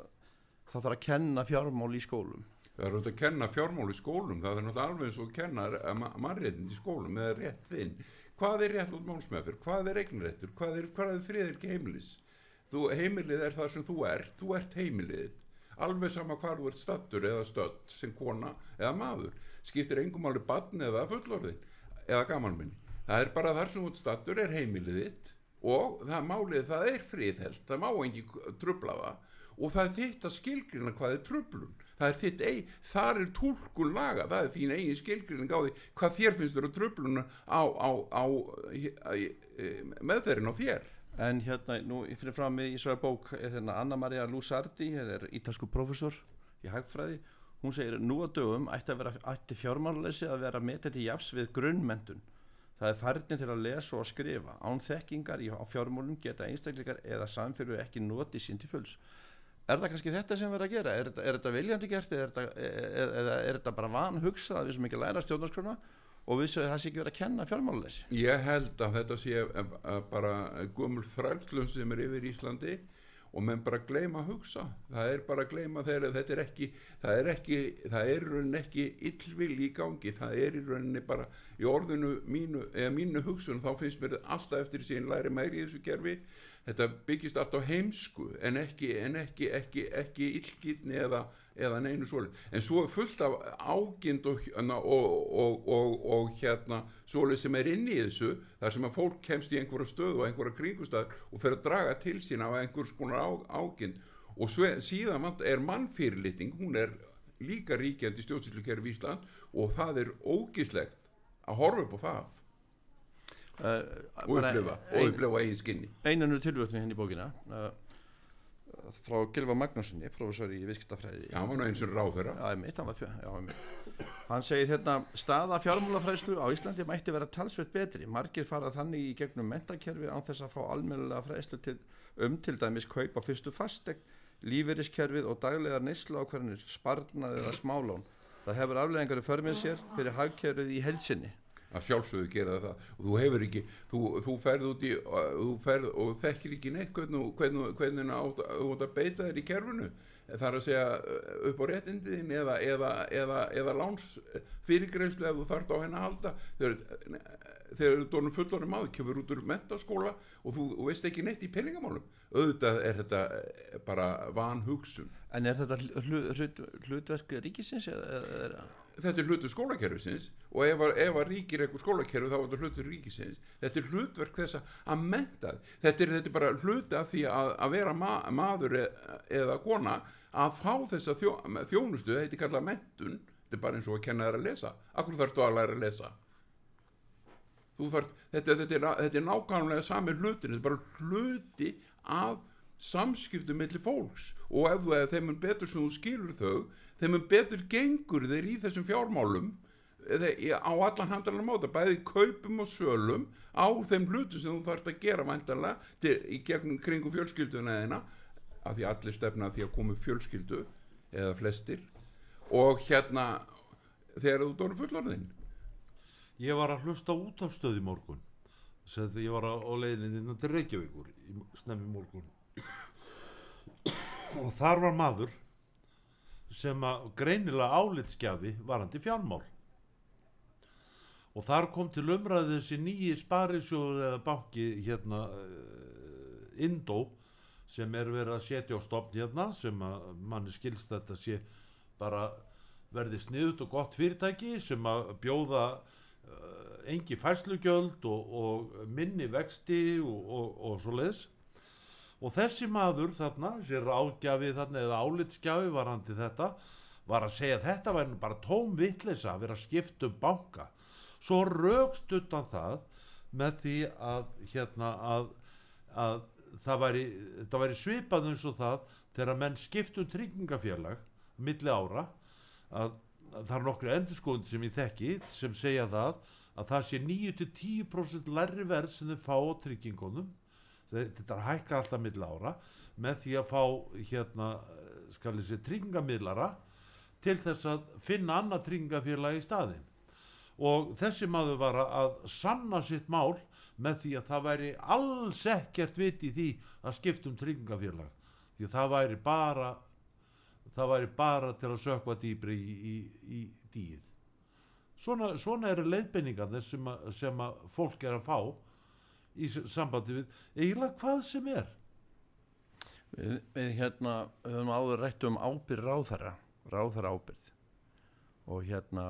það þarf að kenna fjármál í skólum. Það er auðvitað að kenna fjármál í skólum það er náttúrulega alveg eins og að kenna mannréttind í skólum eða rétt þinn. Hvað er rétt út málsmeðfyr, hvað er eignréttur hvað er, hvað er friðelgi heimilis? Þú, heimilið er það sem þú ert þú ert heimilið alveg sama hvar þú ert stattur eða stödd sem kona eða maður. Skiptir engum áli barn eða fullorðin eða gamanminni það er bara þar sem út stattur er heimilið þitt og það málið það er friðheld það má engi trubla það. Og það er þitt að skilgrina hvað er trublun það er þitt eig, þar er túlkun laga það er þín eigin skilgrining á því hvað þér finnst að trubluna á, á, á, á meðferðin á þér. En hérna, nú fyrir fram í svæða bók er hérna Anna Maria Lusardi, þetta er ítalsku professor í hagfræði, hún segir nú að dögum ætti, ætti fjármáluleysi að vera metið til jafs við grunnmentun. Það er færðin til að lesa og skrifa. Án þekkingar í, á fjármálum geta einstakleikar eða samfélgu ekki noti sín til fulls. Er það kannski þetta sem verður að gera? Er, er þetta viljandi gert eða er, er, er, þetta bara van hugsað að við sem ekki læra stjórnarskrona og við að það sé ekki verið að kenna fjármáluleysi? Ég held að þetta sé að, að bara gömul þrælslun sem er yfir Íslandi og menn bara gleyma að hugsa. Það er bara að gleyma þegar þetta er ekki það er ekki, það er rauninni ekki illvil í gangi, það er í rauninni bara í orðinu mínu eða mínu hugsun þá finnst mér alltaf eftir síðan læri meiri í þessu gerfi þetta byggist alltaf heimsku en ekki, en ekki, ekki, ekki illgitni eða, eða neinu svolít en svo er fullt af ágind og, og, og, og hérna svolít sem er inn í þessu þar sem að fólk kemst í einhverja stöðu og einhverja kringustæður og fer að draga til sín af einhvers konar á, ágind og svo, síðan er mannfyrirlitning hún er líka ríkjandi stjórnsýtlukerfi í Ísland og það er ógislegt að horfa upp á það og upplifa, og upplifa eigin skinni. einanu tilvöldin henni í bókina. Uh, frá Gilva Magnúsinni professor í viðskiptafræði. Já, hann var eins og ráð þeirra Já, mitt, hann, var fjö, já, mitt. hann segir hérna staða fjármálafræðslu á Íslandi mætti vera talsveit betri. Margir fara þannig í gegnum mentakerfi án þess að fá almennilega fræðslu til, um til dæmis kaup á fyrstu fastegn lífeyriskerfið og daglegar neyslu ákvarðinir sparnað eða smálón það hefur afleðingar í förmið sér fyrir hagkerfið í helsinni að sjálfsögðu gera það. Og þú hefur ekki, þú, þú ferð út í þú ferð og þekkir ekki neitt hvernig, hvernig, hvernig átt, þú átt að beita þér í kerfinu. Þar að segja upp á réttindiðin eða, eða, eða, eða láns fyrirgreifslu ef þú þart á henni að halda. Þegar, þú dórnum fullorinn maður kemur út úr mentaskóla og þú veist ekki neitt í peningamálum auðvitað er þetta bara van hugsun En er þetta hlut, hlutverk ríkisins er þetta er hlutur skólakerfisins og ef að, ef að ríkir eitthvað skólakerfi þá er þetta hlutur ríkisins. Þetta er hlutverk þess að menta þetta er, þetta er bara hluti af því að, að vera ma maður eða, eða kona að fá þessa þjó, þjónustu. Þetta er kallað mentun þetta er bara eins og að kenna þær að lesa. Akkur þarf þú að læra að lesa? Þarf, þetta, þetta, er, þetta er nákvæmlega sami hlutin þetta er bara hluti af samskiptum mellir fólks. Og ef þú eða þeim er betur sem þú skilur þau þeim er betur gengur þeir í þessum fjármálum á allan handalega máta bæði kaupum og sölum á þeim hlutum sem þú þarfst að gera vantanlega í gegnum kringum fjölskylduna eðina af því allir stefna því að komu fjölskyldu eða flestir. Og hérna þegar þú dóru fullorðin Ég var að hlusta út af stöði morgun þegar ég var á leiðinni til Reykjavíkur snemmi morgun. Og þar var maður sem að greinilega álitskjafi varandi fjármál. Og þar kom til umræði þessi nýji sparisjóðu eða banki hérna uh, Indó sem er verið að setja á stopn hérna sem að manni skilst þetta sé bara verði sniðut og gott fyrirtæki sem að bjóða uh, engi fæslugjöld og, og minni vexti og, og, og svo leiðis og þessi maður þarna, sér ágjafi þarna eða álitskjafi var hann til þetta var að segja þetta væri bara tóm vitleisa að vera skipt um banka. Svo raukst utan það með því að hérna að, að það væri, væri svipað eins og það þegar menn skipt um tryggingafélag milli ára að, að það er nokkru endurskóðun sem ég þekki sem segja það að það sé 9-10% lærri verð sem þau fá á tryggingunum. Þetta hækkar alltaf mill ára. Með því að fá hérna skal ég segja tryggingamiðlara til þess að finna annað tryggingafélag í staðin og þessi maður var að sanna sitt mál með því að það væri alls ekkert vit í því að skiptum tryggingafélag. Því það væri bara það væri bara til að sökva dýbri í, í, í dýð svona, svona eru leiðbenningar sem, sem að fólk er að fá í sambandi við eiginlega hvað sem er. Við, við hérna höfum áður rætt um ábyrð ráðara ráðara ábyrð og hérna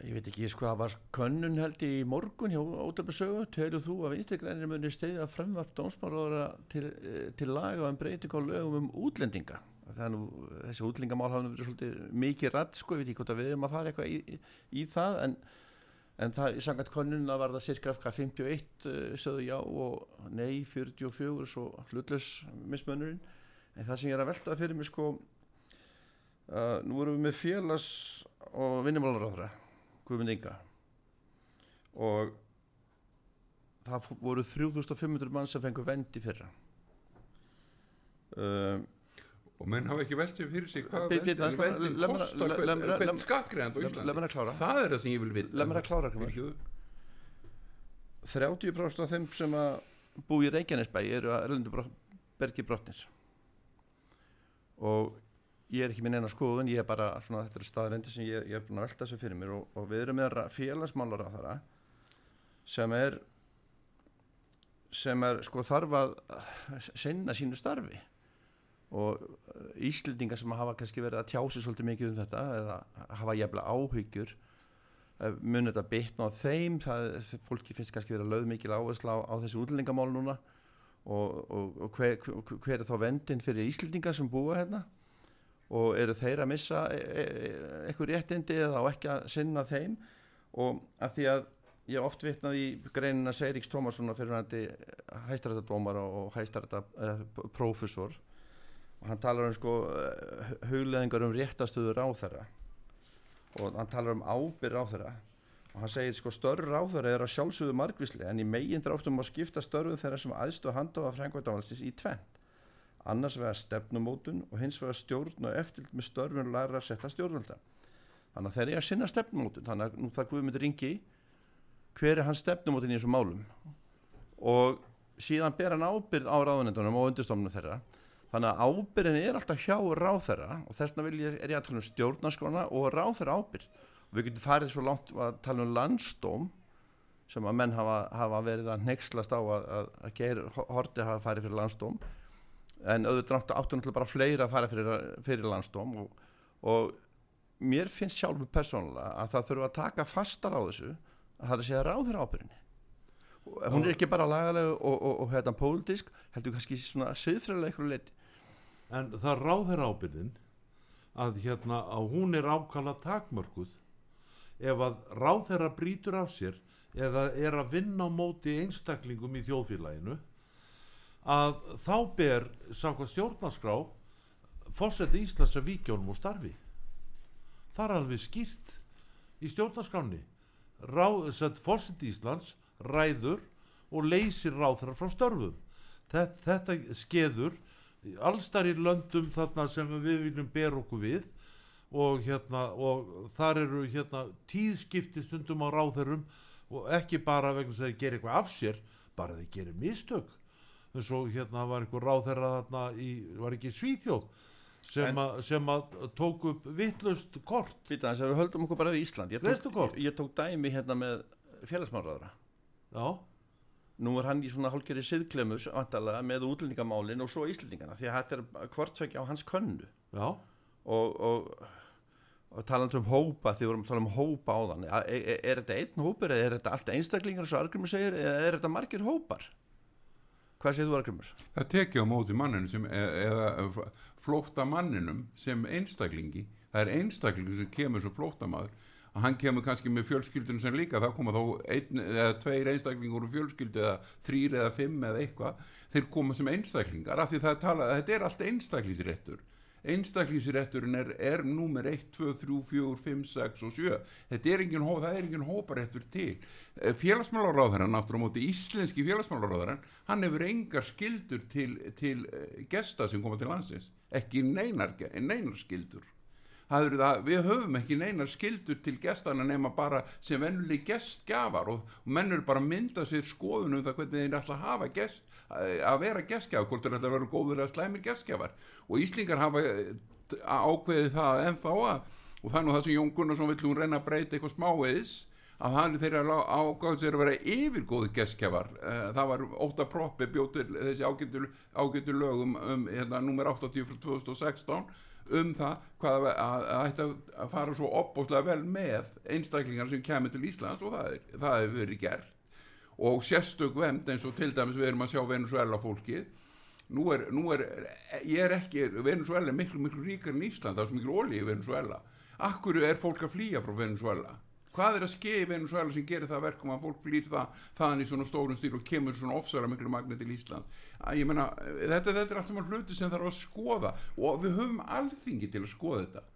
ég veit ekki sko það var könnun held í morgun hjá Ótöfusögu telur þú að vinstrigrænir muni steyðja fremvarp dómsmáraðara til, eh, til laga um breyting á lögum um útlendinga nú, þessi útlendingamál hafa nú verið svolítið mikið rætt sko, ég veit ekki hvort að við erum að fara eitthvað í, í, í það en, en það, í sangat könnunna var það cirka 51 uh, sögðu já og nei 44 svo hlutlös mismönnurinn en það sem ég er að velta fyrir mig sko uh, nú erum við með félags og vinnumálaráðra Guðmund Inga. Og það voru 3500 mann sem fengur vendi fyrra. Um, og menn hafa ekki velt sér fyrir sig hvað vendin kostar hvern, skattgreðand á Íslandi? það er það sem ég vil. Fyrirgefðu. 30% af þeim sem að bú í Reykjanesbæ eru að erlendu brot, bergi brotnir. Og ég er ekki minn eina skoðun ég er bara svona, þetta eru staðrendi sem ég, ég er búin að velta þessu fyrir mér og, og við erum með félagsmálar á þara sem er sem er sko þarf að sinna sínu starfi og uh, Íslendingar sem hafa kannski verið að tjási svolítið mikið um þetta eða hafa jæfla áhyggjur eh, mun þetta bitna á þeim? Það, fólki finnst kannski verið að löð mikil áhersla á, á þessi útlendingamál núna. Og, og, og hver, hver, er þá vendin fyrir Íslendingar sem búa hérna? Og eru þeir að missa e, e, e- eitthvað réttindi eða á ekki að sinna þeim? Og að því að ég oft vitnað í greinina Seiriks Tómassonar fyrir hætti hæstarættadómara og hæstarættaprófessor og hann talar um sko hugleðingar um réttastöðu ráþæra og hann talar um ábyrð ráþæra og hann segir sko störr ráþæra er að sjálfsögðu margvísli en í megin dráttum að skipta störfu þeirra sem aðstu handáða frængvættavalsins í tvent annars vegar stefnumótun og hins vegar stjórn og eftirlit með störfun læra að setja stjórnvalda. Þannig að þeir eru að sinna stefnumótun. Þannig að nú það Guðmundur ringi hver er hans stefnumótun í þessum málum? Og síðan ber hann ábyrð á ráðunendunum og undirstofnum þeirra þannig að ábyrðin er alltaf hjá ráþæra og þess vegna ég, er ég að tala um stjórnarskona og ráþæra ábyrð og við getum farið svo langt að tala um landstóm sem að menn hafa, hafa verið að nexlast á að, að, að geir horti hafa farið fyrir landstóm en auðvitað áttu áttu náttúrulega bara fleira að fara fyrir, fyrir landstóm og, og mér finnst sjálfur persónulega að það þurfa að taka fastar á þessu að það sé að ráðir ábyrðinni og hún er ekki bara lagalega og, og, og hérna pólitísk heldur kannski svona siðfræðilega eitthvað leiti en það ráðir ábyrðin að hérna að hún er ákala takmörkuð ef að ráðherra brýtur af sér eða er að vinna á móti einstaklingum í þjóðfélaginu að þá ber samkvæmt stjórnarskrá fórseti Íslands að víkjónum og starfi. Það er alveg skýrt í stjórnarskráni fórseti Íslands ræður og leysir ráðherra frá störfum. Þetta, þetta skeður allstar í löndum þarna sem við viljum ber okkur við og hérna og þar eru hérna tíðskipti stundum á ráðherrum og ekki bara vegna þess að þeir gera eitthvað af sér bara þeir gera mistök. Eins og hérna var einhver ráðherra þarna í, var ekki Svíþjóð sem, að, sem að tók upp vittlust kort. Að við höldum okkur bara við Ísland. Ég tók, ég, ég tók dæmi hérna með félagsmáraðara já, nú er hann í svona hálfgerði siðklemus með útlendingamálin og svo Íslendingana því að þetta er hvortveggja á hans könnu. Já. Og, og, og talandi um hópa því við vorum að tala um hópa á þann er, er, er þetta einn hópur eða er þetta alltaf einstaklingar eins og Argrimur segir eða er þetta margir hópar? Hvað segir þú Argrimur? það tekja á móti manninu sem, e- eða flótta manninum sem einstaklingi. Það er einstaklingi sem kemur sem flóttamaður að hann kemur kannski með fjölskyldunum sem líka það koma þá einn eða tveir einstaklingur úr fjölskyldu eða þrýr eða fimm eða eitthvað. Þeir koma sem einstaklingar af því það er talað að þetta er allt einstaklingsréttur. Einstaklingsrétturinn er, er númer 1, 2, 3, 4, 5, 6 og 7 þetta er engin, er engin hóparéttur til. Félagsmálaráðarann aftur á móti íslenski félagsmálaráðarann hann hefur engar skildur til, til eh, gesta sem koma til landsins. Ekki neinar, neinar skildur Það það, við höfum ekki neinar skildur til gestana nema bara sem vennuleg gestgjafar og, og menn eru bara mynda sér skoðunum það hvernig þeir ætla að hafa gest, að vera gestgjafar, hvort þeir ætla að vera góður að slæmir gestgjafar. Og Íslingar hafa eh, ákveðið það ennþá að og það er nú það sem Jón Gunnarsson vill hún reyna að breyta eitthvað smáeðis að hann þeirra ágáð sér að vera yfirgóðu gestgjafar. Eh, það var óta proppi bjótið þessi ágættu lögum um hérna, nummer 80 frá 2016 um það hvað að, að, að fara svo opbóðslega vel með einstaklingar sem kemur til Íslands og það, er, það hefur verið gert. Og sérstök vend eins og til dæmis við erum að sjá Venezuela fólkið. Nú er, nú er, ég er ekki Venezuela er miklu, miklu ríkar en Ísland það er svo miklu ólí í Venezuela akkur er fólk að flýja frá Venezuela hvað er að skeið í Venezuela sem gerir það verkum að fólk flýr það í svona stórum stíl og kemur svona ofsara miklu magni til Ísland að ég meina, þetta, þetta er allt saman hluti sem þarf að skoða og við höfum alþingi til að skoða þetta.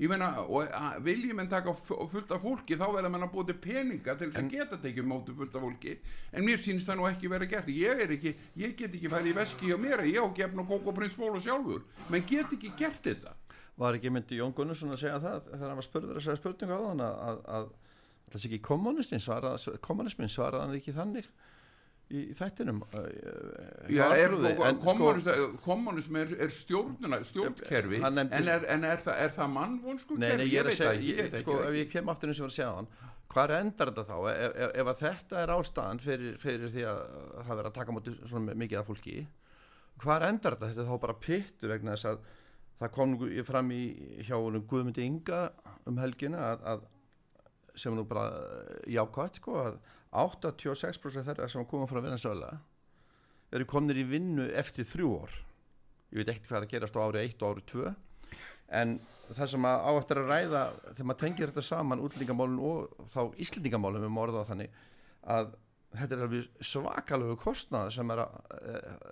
Ég meina, og að, viljum en taka fullt af fólki, þá verða mann að til peninga til þess að geta tekið móti fullt af fólki. En mér sýnst það nú ekki vera gert. Ég er ekki, ég get ekki færi í veski á mér ég á gefn og kók og prins bóla sjálfur. Menn get ekki gert þetta. Var ekki myndi Jón Gunnarsson að segja það þegar hann var spurður þessari spurningu á þann að, að, að það sé ekki kommunismin svaraði, kommunismin svaraði hann ekki þannig í, þættinum uh, Já, er, Alfreði, en kommunism, kommunism er, er stjórnuna, stjórnkerfi en, er, en er, það, er það mannvonsku Nei, nei, kerfi? ég er veit segja, það ekki, ég, veit sko, ef ég kem aftur eins og ég var að segja þann, hvað endar þetta þá? Ef, ef, ef að þetta er ástæðan fyrir, fyrir því að það verið að taka mútið svona mikið af fólki, hvað endar þetta? Þetta er þá bara pittu vegna þess að það kom fram í hjá Guðmundi Inga um helgina að, að sem er nú bara jákvæmt, sko, að 86% þeirra sem koma frá Venezuela eru komnir í vinnu eftir þrjú ár. Ég veit ekkert hvað er að gerast á ári 1 og ári 2 en það sem að á eftir að ræða þegar maður tengir þetta saman útlendingamálun og þá íslendingamálun við morða þannig að þetta er alveg svakalegu kostnað sem er að,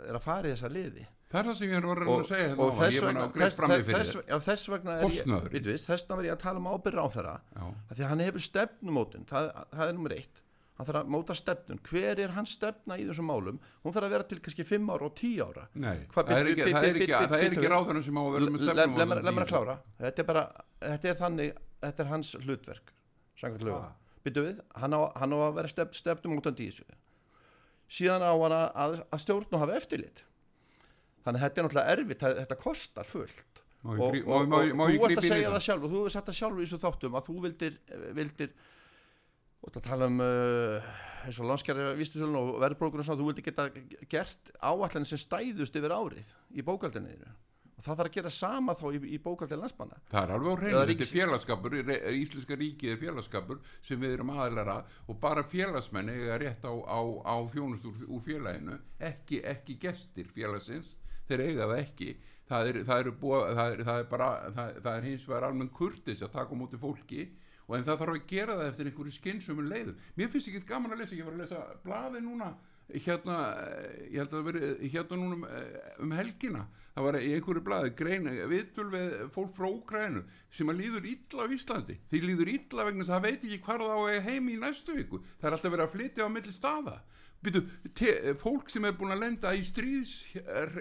er að fara í þessa liði. Það er það sem ég er að og, að segja hérna og áðan, þess ég er vegna þess, þess, já, þess vegna er ég, Kostnaður. við veist, þess vegna var ég að tala um ábyrra á þeirra Já. því að hann hefur stefnumótun það, það er nummer eitt. Hann þarf að móta stefnun, hver er hans stefna í þessum málum? Hún þarf að vera til kannski 5 ára og 10 ára. Nei, það er ekki, er er ráðurinn sem á að vera með stefnum Lemm mér að klára. Þetta er bara, þetta er þannig þetta er hans hlutverk samkvæmt lögum, Byttu við hann á, hann á að vera stefn, stefnum út af dísu síðan á hann að, að stjórn og hafa eftirlit. Þannig að þetta er náttúrulega erfitt, þetta kostar fullt. Má og, og, má- og, má- má þú ég varst grípa að segja það? sjálf og þú hefur sagt það sjálfur í þessu þáttum að þú vildir, vildir og það tala um uh, eins og landskjæri vístusölun og verðbrókur og svona, þú vildir geta gert áallan sem stæðust yfir árið í bókaldinu og það þarf að gera sama þá í, í bókaldinu landsmanna Það er alveg á hreinu, þetta er félagskapur, Íslenska ríkið er félagskapur sem við erum aðlæra og bara félagsmenn eiga rétt á, á, á þjónust úr, úr félaginu, ekki, ekki gestir félagsins, þeir eiga það ekki. Það er, það er, búa, það er, það er bara, það, er hins vegar almenn kurtis að taka á móti fólki og en það þarf að gera það eftir einhverju skynsumum leiðum. Mér finnst ekki gaman að lesa, ég var að lesa blaði núna hérna, eh, ég held að það veri hérna núna um, eh, um helgina það var í einhverju blaði grein viðtöl við fólk frá Úkrænu sem að líður illa á Íslandi. Því líður illa vegna það veit ekki hvar það á að eiga heim í næstu viku. Það er alltaf verið að flytja á milli staða. Byrju, te, fólk sem er búin að lenda í stríðs uh,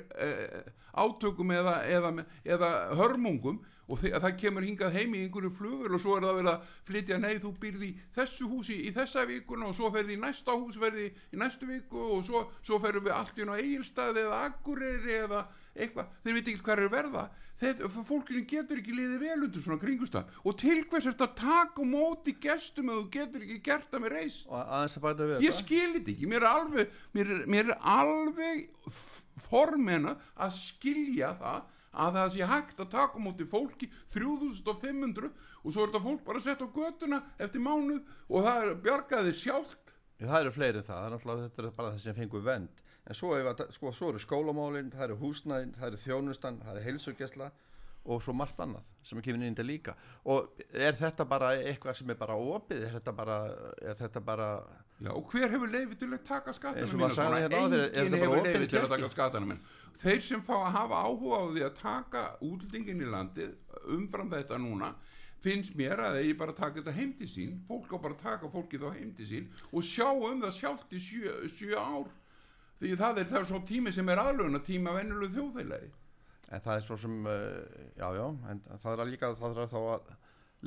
átökum eða, eða, eða hörmungum og það kemur hingað heim í einhverju flugur og svo er það verið að flytja nei þú byrði í þessu húsi í þessa vikuna og svo ferði í næsta hús ferði í næstu viku og svo, svo ferðum við allt í hún á eigilstaði eða akureyri eða eitthvað, þeir veit ekki hvað er að verða. Þetta, fólkinu getur ekki liðið vel undir svona kringustan og til hvers er þetta að taka á móti gestum ef þú getur ekki gert það með og að við ég skil þetta ekki, mér er alveg mér er, mér er alveg formena að skilja það að það sé hægt að taka á móti fólki 3500 og svo er þetta fólk bara sett á götuna eftir mánuð og það er bjargaði sjálft. Já, það eru fleiri en það, það er náttúrulega þetta er bara það sem fengur vend en svo, að, sko, svo eru skólamálin, það eru húsnæðin, það eru þjónustan, það eru heilsugesla og svo margt annað sem er kemur inn í þetta líka. Og er þetta bara eitthvað sem er bara opið, er þetta bara, er þetta bara Já, og hver hefur leiði til að taka skatana svona? hérna bara hefur leiði til að taka skatana mín þeir sem fá að hafa áhuga á því að taka útlendingin í landið umfram þetta núna finnst mér að ég bara taka þetta heim til sín. Fólk á bara að taka fólkið á heim til sín og sjá um það sjálft í sjö, sjö ár. Því það er það er svo tími sem er aðlöguna tíma venjulegu þjóðfélagi. En það er svo sem, uh, já já en það er að líka, það er þá að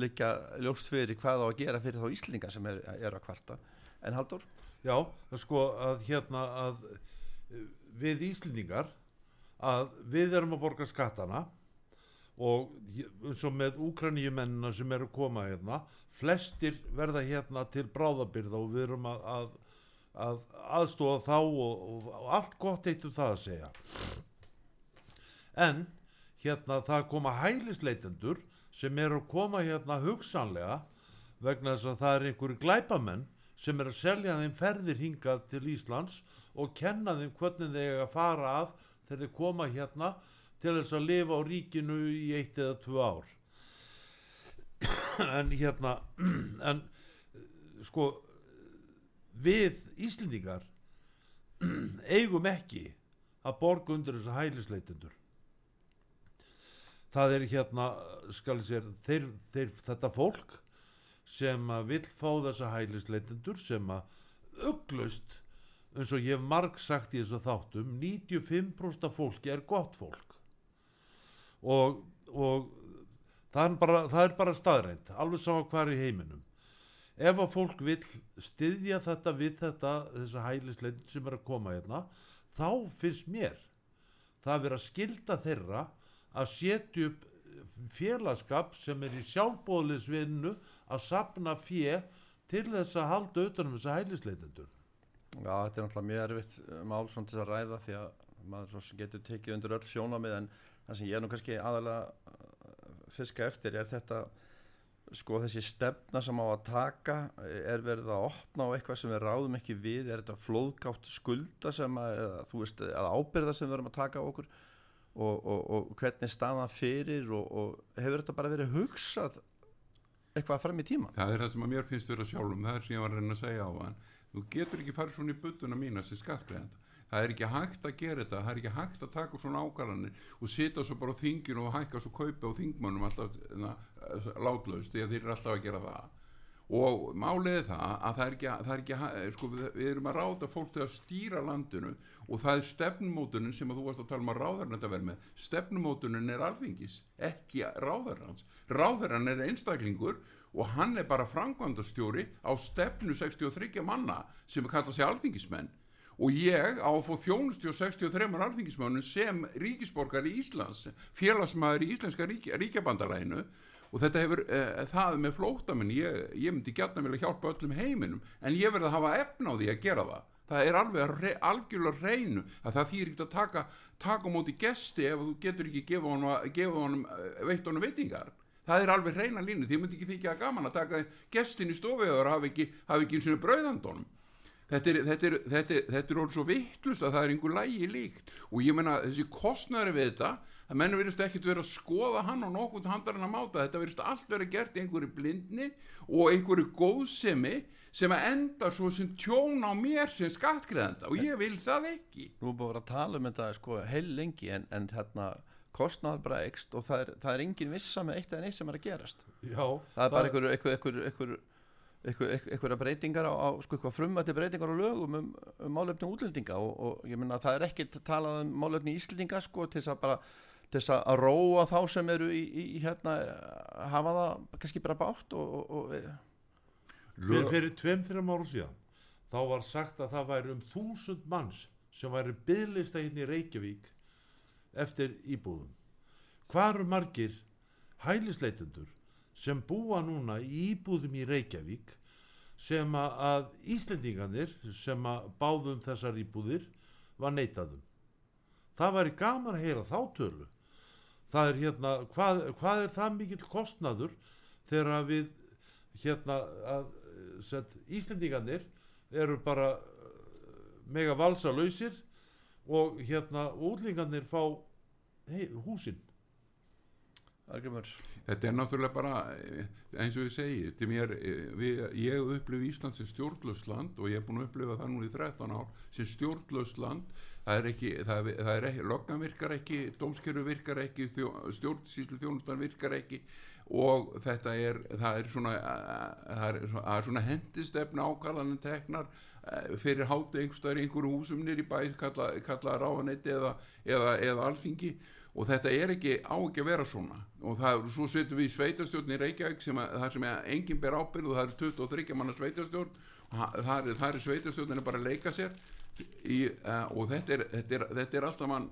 líka ljóst fyrir hvað á að gera fyrir þá Íslinga sem er, er að kvarta. En Haldur? Já, það er sko að hérna að eh, við Íslendingar að við erum að borga skattana og eins og með úkraníumennina sem eru koma hérna flestir verða hérna til bráðabyrða og við erum að, að, að aðstóða þá og, og, og allt gott eitt um það að segja. En hérna það koma hælisleitendur sem eru að koma hérna hugsanlega vegna þess að það er einhverju glæpamenn sem er að selja þeim ferðir hingað til Íslands og kenna þeim hvernig þeir eiga að fara að þegar þeir koma hérna til þess að lifa á ríkinu í eitt eða tvö ár. En hérna en sko við Íslendingar eigum ekki að borga undir þessa hælisleitendur. Það er hérna skal ég sér þeir, þeir, þetta fólk sem að vill fá þessa hælisleitendur sem að uglust eins og ég hef marg sagt í þessu þáttum 95% af fólki er gott fólk. Og, og það, er bara, það er bara staðrænt alveg sama hvar í heiminum. Ef að fólk vill styðja þetta við þetta þessa hælisleitin sem er að koma hérna þá finnst mér það vera skilda þeirra að setja upp félagskap sem er í sjálfbóðlisvinnu að sapna fjö til þess að halda utanum þessa hælisleitendur Já, þetta er náttúrulega mjög erfitt uh, mál svona til að ræða því að maður getur tekið undir öll sjónamið en það sem ég er nú kannski aðalega uh, fiska eftir er þetta sko þessi stefna sem á að taka er verið að opna á eitthvað sem við ráðum ekki við, er þetta flóðgátt skulda sem að, eða, þú veist, að ábyrða sem við verum að taka á okkur? Og, og, og hvernig staðan fyrir og, og hefur þetta bara verið hugsað eitthvað fram í tíman það er það sem að mér finnst vera sjálfum það er sem ég var að reyna að segja á hann þú getur ekki farið svona í buttuna mína sem skattgreðanda það er ekki hægt að gera þetta það er ekki hægt að taka svona ákvarðanir og sita svo bara á þinginu og hækka svo kaupa á þingmönnum alltaf látlaust því að þeir eru alltaf að gera það. Og máliði það að það er ekki, það er ekki sko, við erum að ráða fólk til að stýra landinu og það er stefnumótunin sem þú varst að tala um að ráðarinn þetta verð með. Stefnumótunin er alþingis ekki ráðarins ráðarinn er einstaklingur og hann er bara frangvandastjóri á stefnu 63 manna sem kalla sig alþingismenn. Og ég á að fá þjónusti og 63 alþingismönnum sem ríkisborgar í Íslands félagsmaður í Íslenska rík, ríkjabandalæinu og þetta hefur uh, það með flótamenn ég, ég myndi gætna vilja hjálpa öllum heiminum en ég verði að hafa efna á því að gera það. Það er alveg re, algjörlega reynu að það þýr ekkert að taka taka móti gesti ef þú getur ekki gefa honum, uh, veitt honum veitingar það er alveg reyna línu. Því myndi ekki þykja gaman að taka gestin í stofiðar hafi ekki, hafi ekki eins og brauðandónum þetta er, þetta er, þetta er, þetta er orðið svo vittlust að það er einhver lægi líkt. Og ég menna þessi kostnæri við þetta að menn verðist ekkert verið að skoða hann og nokkuð handarinn að máta. Þetta verðist allt verið gert í einhverju blindni og einhverju góðsemi sem að enda svo sem tjón á mér sem skattgreðanda og ég vil það ekki. Nú búið að tala um þetta sko heil lengi en, en hérna kostnaður bara ekst og það er, það er engin vissa með eitt eða neitt sem er að gerast Já, það er bara einhver, einhver, einhver, einhver einhverja breytingar á, á sko eitthvað frumvætti breytingar á lögum um, um málefni útlendinga og, og ég minna að það er ekkert talað um málefni íslendinga sko til þess að bara til þess að róa þá sem eru í, í, í hérna hafa það kannski bara bátt og, og, og e. fyrir, fyrir tveim þrjum áru síðan þá var sagt að það væri um þúsund manns sem væri bygglista hérna í Reykjavík eftir íbúðum. Hvað eru margir hælisleitendur sem búa núna í íbúðum í Reykjavík sem að Íslendinganir sem að báðum þessar íbúðir var neitaðum það væri gaman að heyra þá tölu. Það er hérna hvað, hvað er það mikill kostnaður þegar við hérna að set, Íslendingarnir eru bara mega valsa lausir og hérna útlingarnir fá hey, húsinn Þetta er náttúrulega bara eins og ég segi mér, við, ég upplifi Ísland sem stjórnlösland og ég er búin að upplifa það núna í 13 ár sem stjórnlösland það er ekki, það er, það er ekki lokkan virkar ekki, dómskerfi virkar ekki stjórnsýslu þjónustan virkar ekki og þetta er það er svona, er, er svona hendistefna ákallanum teknar fyrir hátu einhverstaður einhverju húsum nýri bæð kalla, kalla ráðanetti eða, eða, eða alþingi. Og þetta er ekki á ekki að vera svona. Og það, svo setum við sveitastjórn í Reykjavík sem að, það sem er enginn ber ábyrð og það er 23 manna sveitastjórn það er, er sveitastjórn bara að leika sér í, uh, og þetta er, þetta er, þetta er allt saman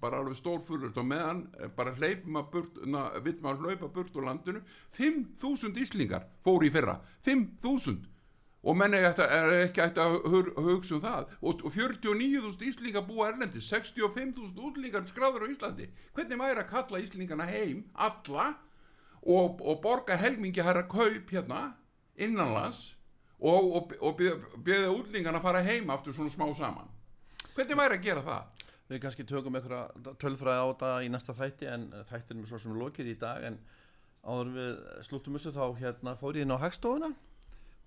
bara alveg stórfullur og meðan bara hleypum að burt við maður hlaupa burt úr landinu. 5.000 íslingar fór í fyrra. 5.000 og menn er ekki, er ætti að hugsa um það. Og, og 49.000 Íslingar búa erlendi 65.000 útlendingar skráður á Íslandi. Hvernig væri að kalla Íslingana heim alla og, og borga helmingi herra kaup hérna innanlands og, og, og beða útlendingarna að fara heim aftur svona smá saman? Hvernig væri að gera það? Við kannski tökum einhverja tölfræði á þetta í næsta þætti en þættinum er svo sem lokið í dag en áður við slúttum þessu þá hérna fór ég inn á hagstofuna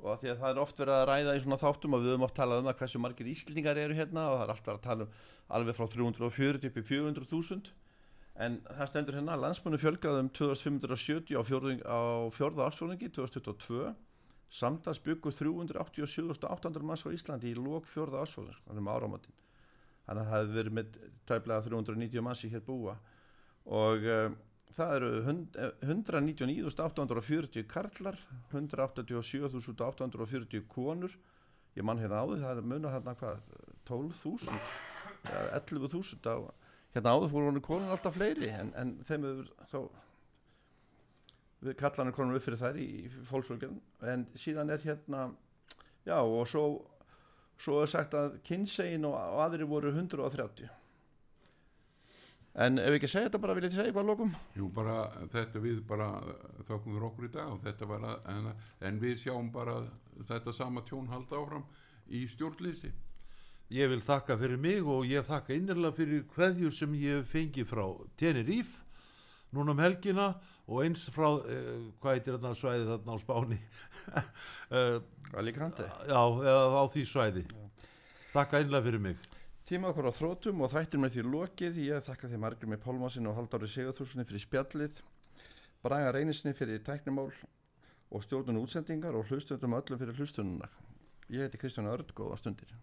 og því að það er oft verið að ræða í svona þáttum og við höfum oft talað um það hversu margir íslendingar eru hérna og það er allt verið að tala um alveg frá 340 upp í 400.000 en það stendur hérna að landsmennu fjölgaði um 2570 á, fjórðung, á fjórða ársfjörðingi 2022 samtals byggur 387.800 manns á Íslandi í lók fjórða ársfjörðing þannig um áramöndin þannig að það hefur verið með tæplega 390 manns í hér búa. Og uh, það eru hund- eh, 199.840 karlar 187.840 konur. Ég mann hérna áður, það er munar hérna hvað 12.000 eða 11.000 á hérna áður fóru honu konur alltaf fleiri en, en þeim hefur þá við kallanum konum upp fyrir þær í, í fólksvölgjum en síðan er hérna já og svo svo er sagt að kynsegin og aðri voru 130 en ef við ekki segja þetta bara viljið þið segja eitthvað að lokum? Jú, bara þetta við bara þökkum við okkur í dag og þetta var að, en, en við sjáum bara þetta sama tjón halda áfram í stjórnlýsi. Ég vil þakka fyrir mig og ég þakka innirlega fyrir hverjur sem ég fengi frá Tenerife núna um helgina og eins frá, uh, hvað heitir þarna svæði þarna á Spáni? Uh, Alicante. Já, eða á því svæði. Þakka innirlega fyrir mig Tíma okkur á þrótum og þættir með því lokið. Ég þakka því margir með Pálmásin og Haldári Sigurþúrssoni fyrir spjallið Braga Reynisinni fyrir tæknimál og stjórnun útsendingar og hlustundum öllum fyrir hlustununa Ég heiti Kristján Örd, góða stundir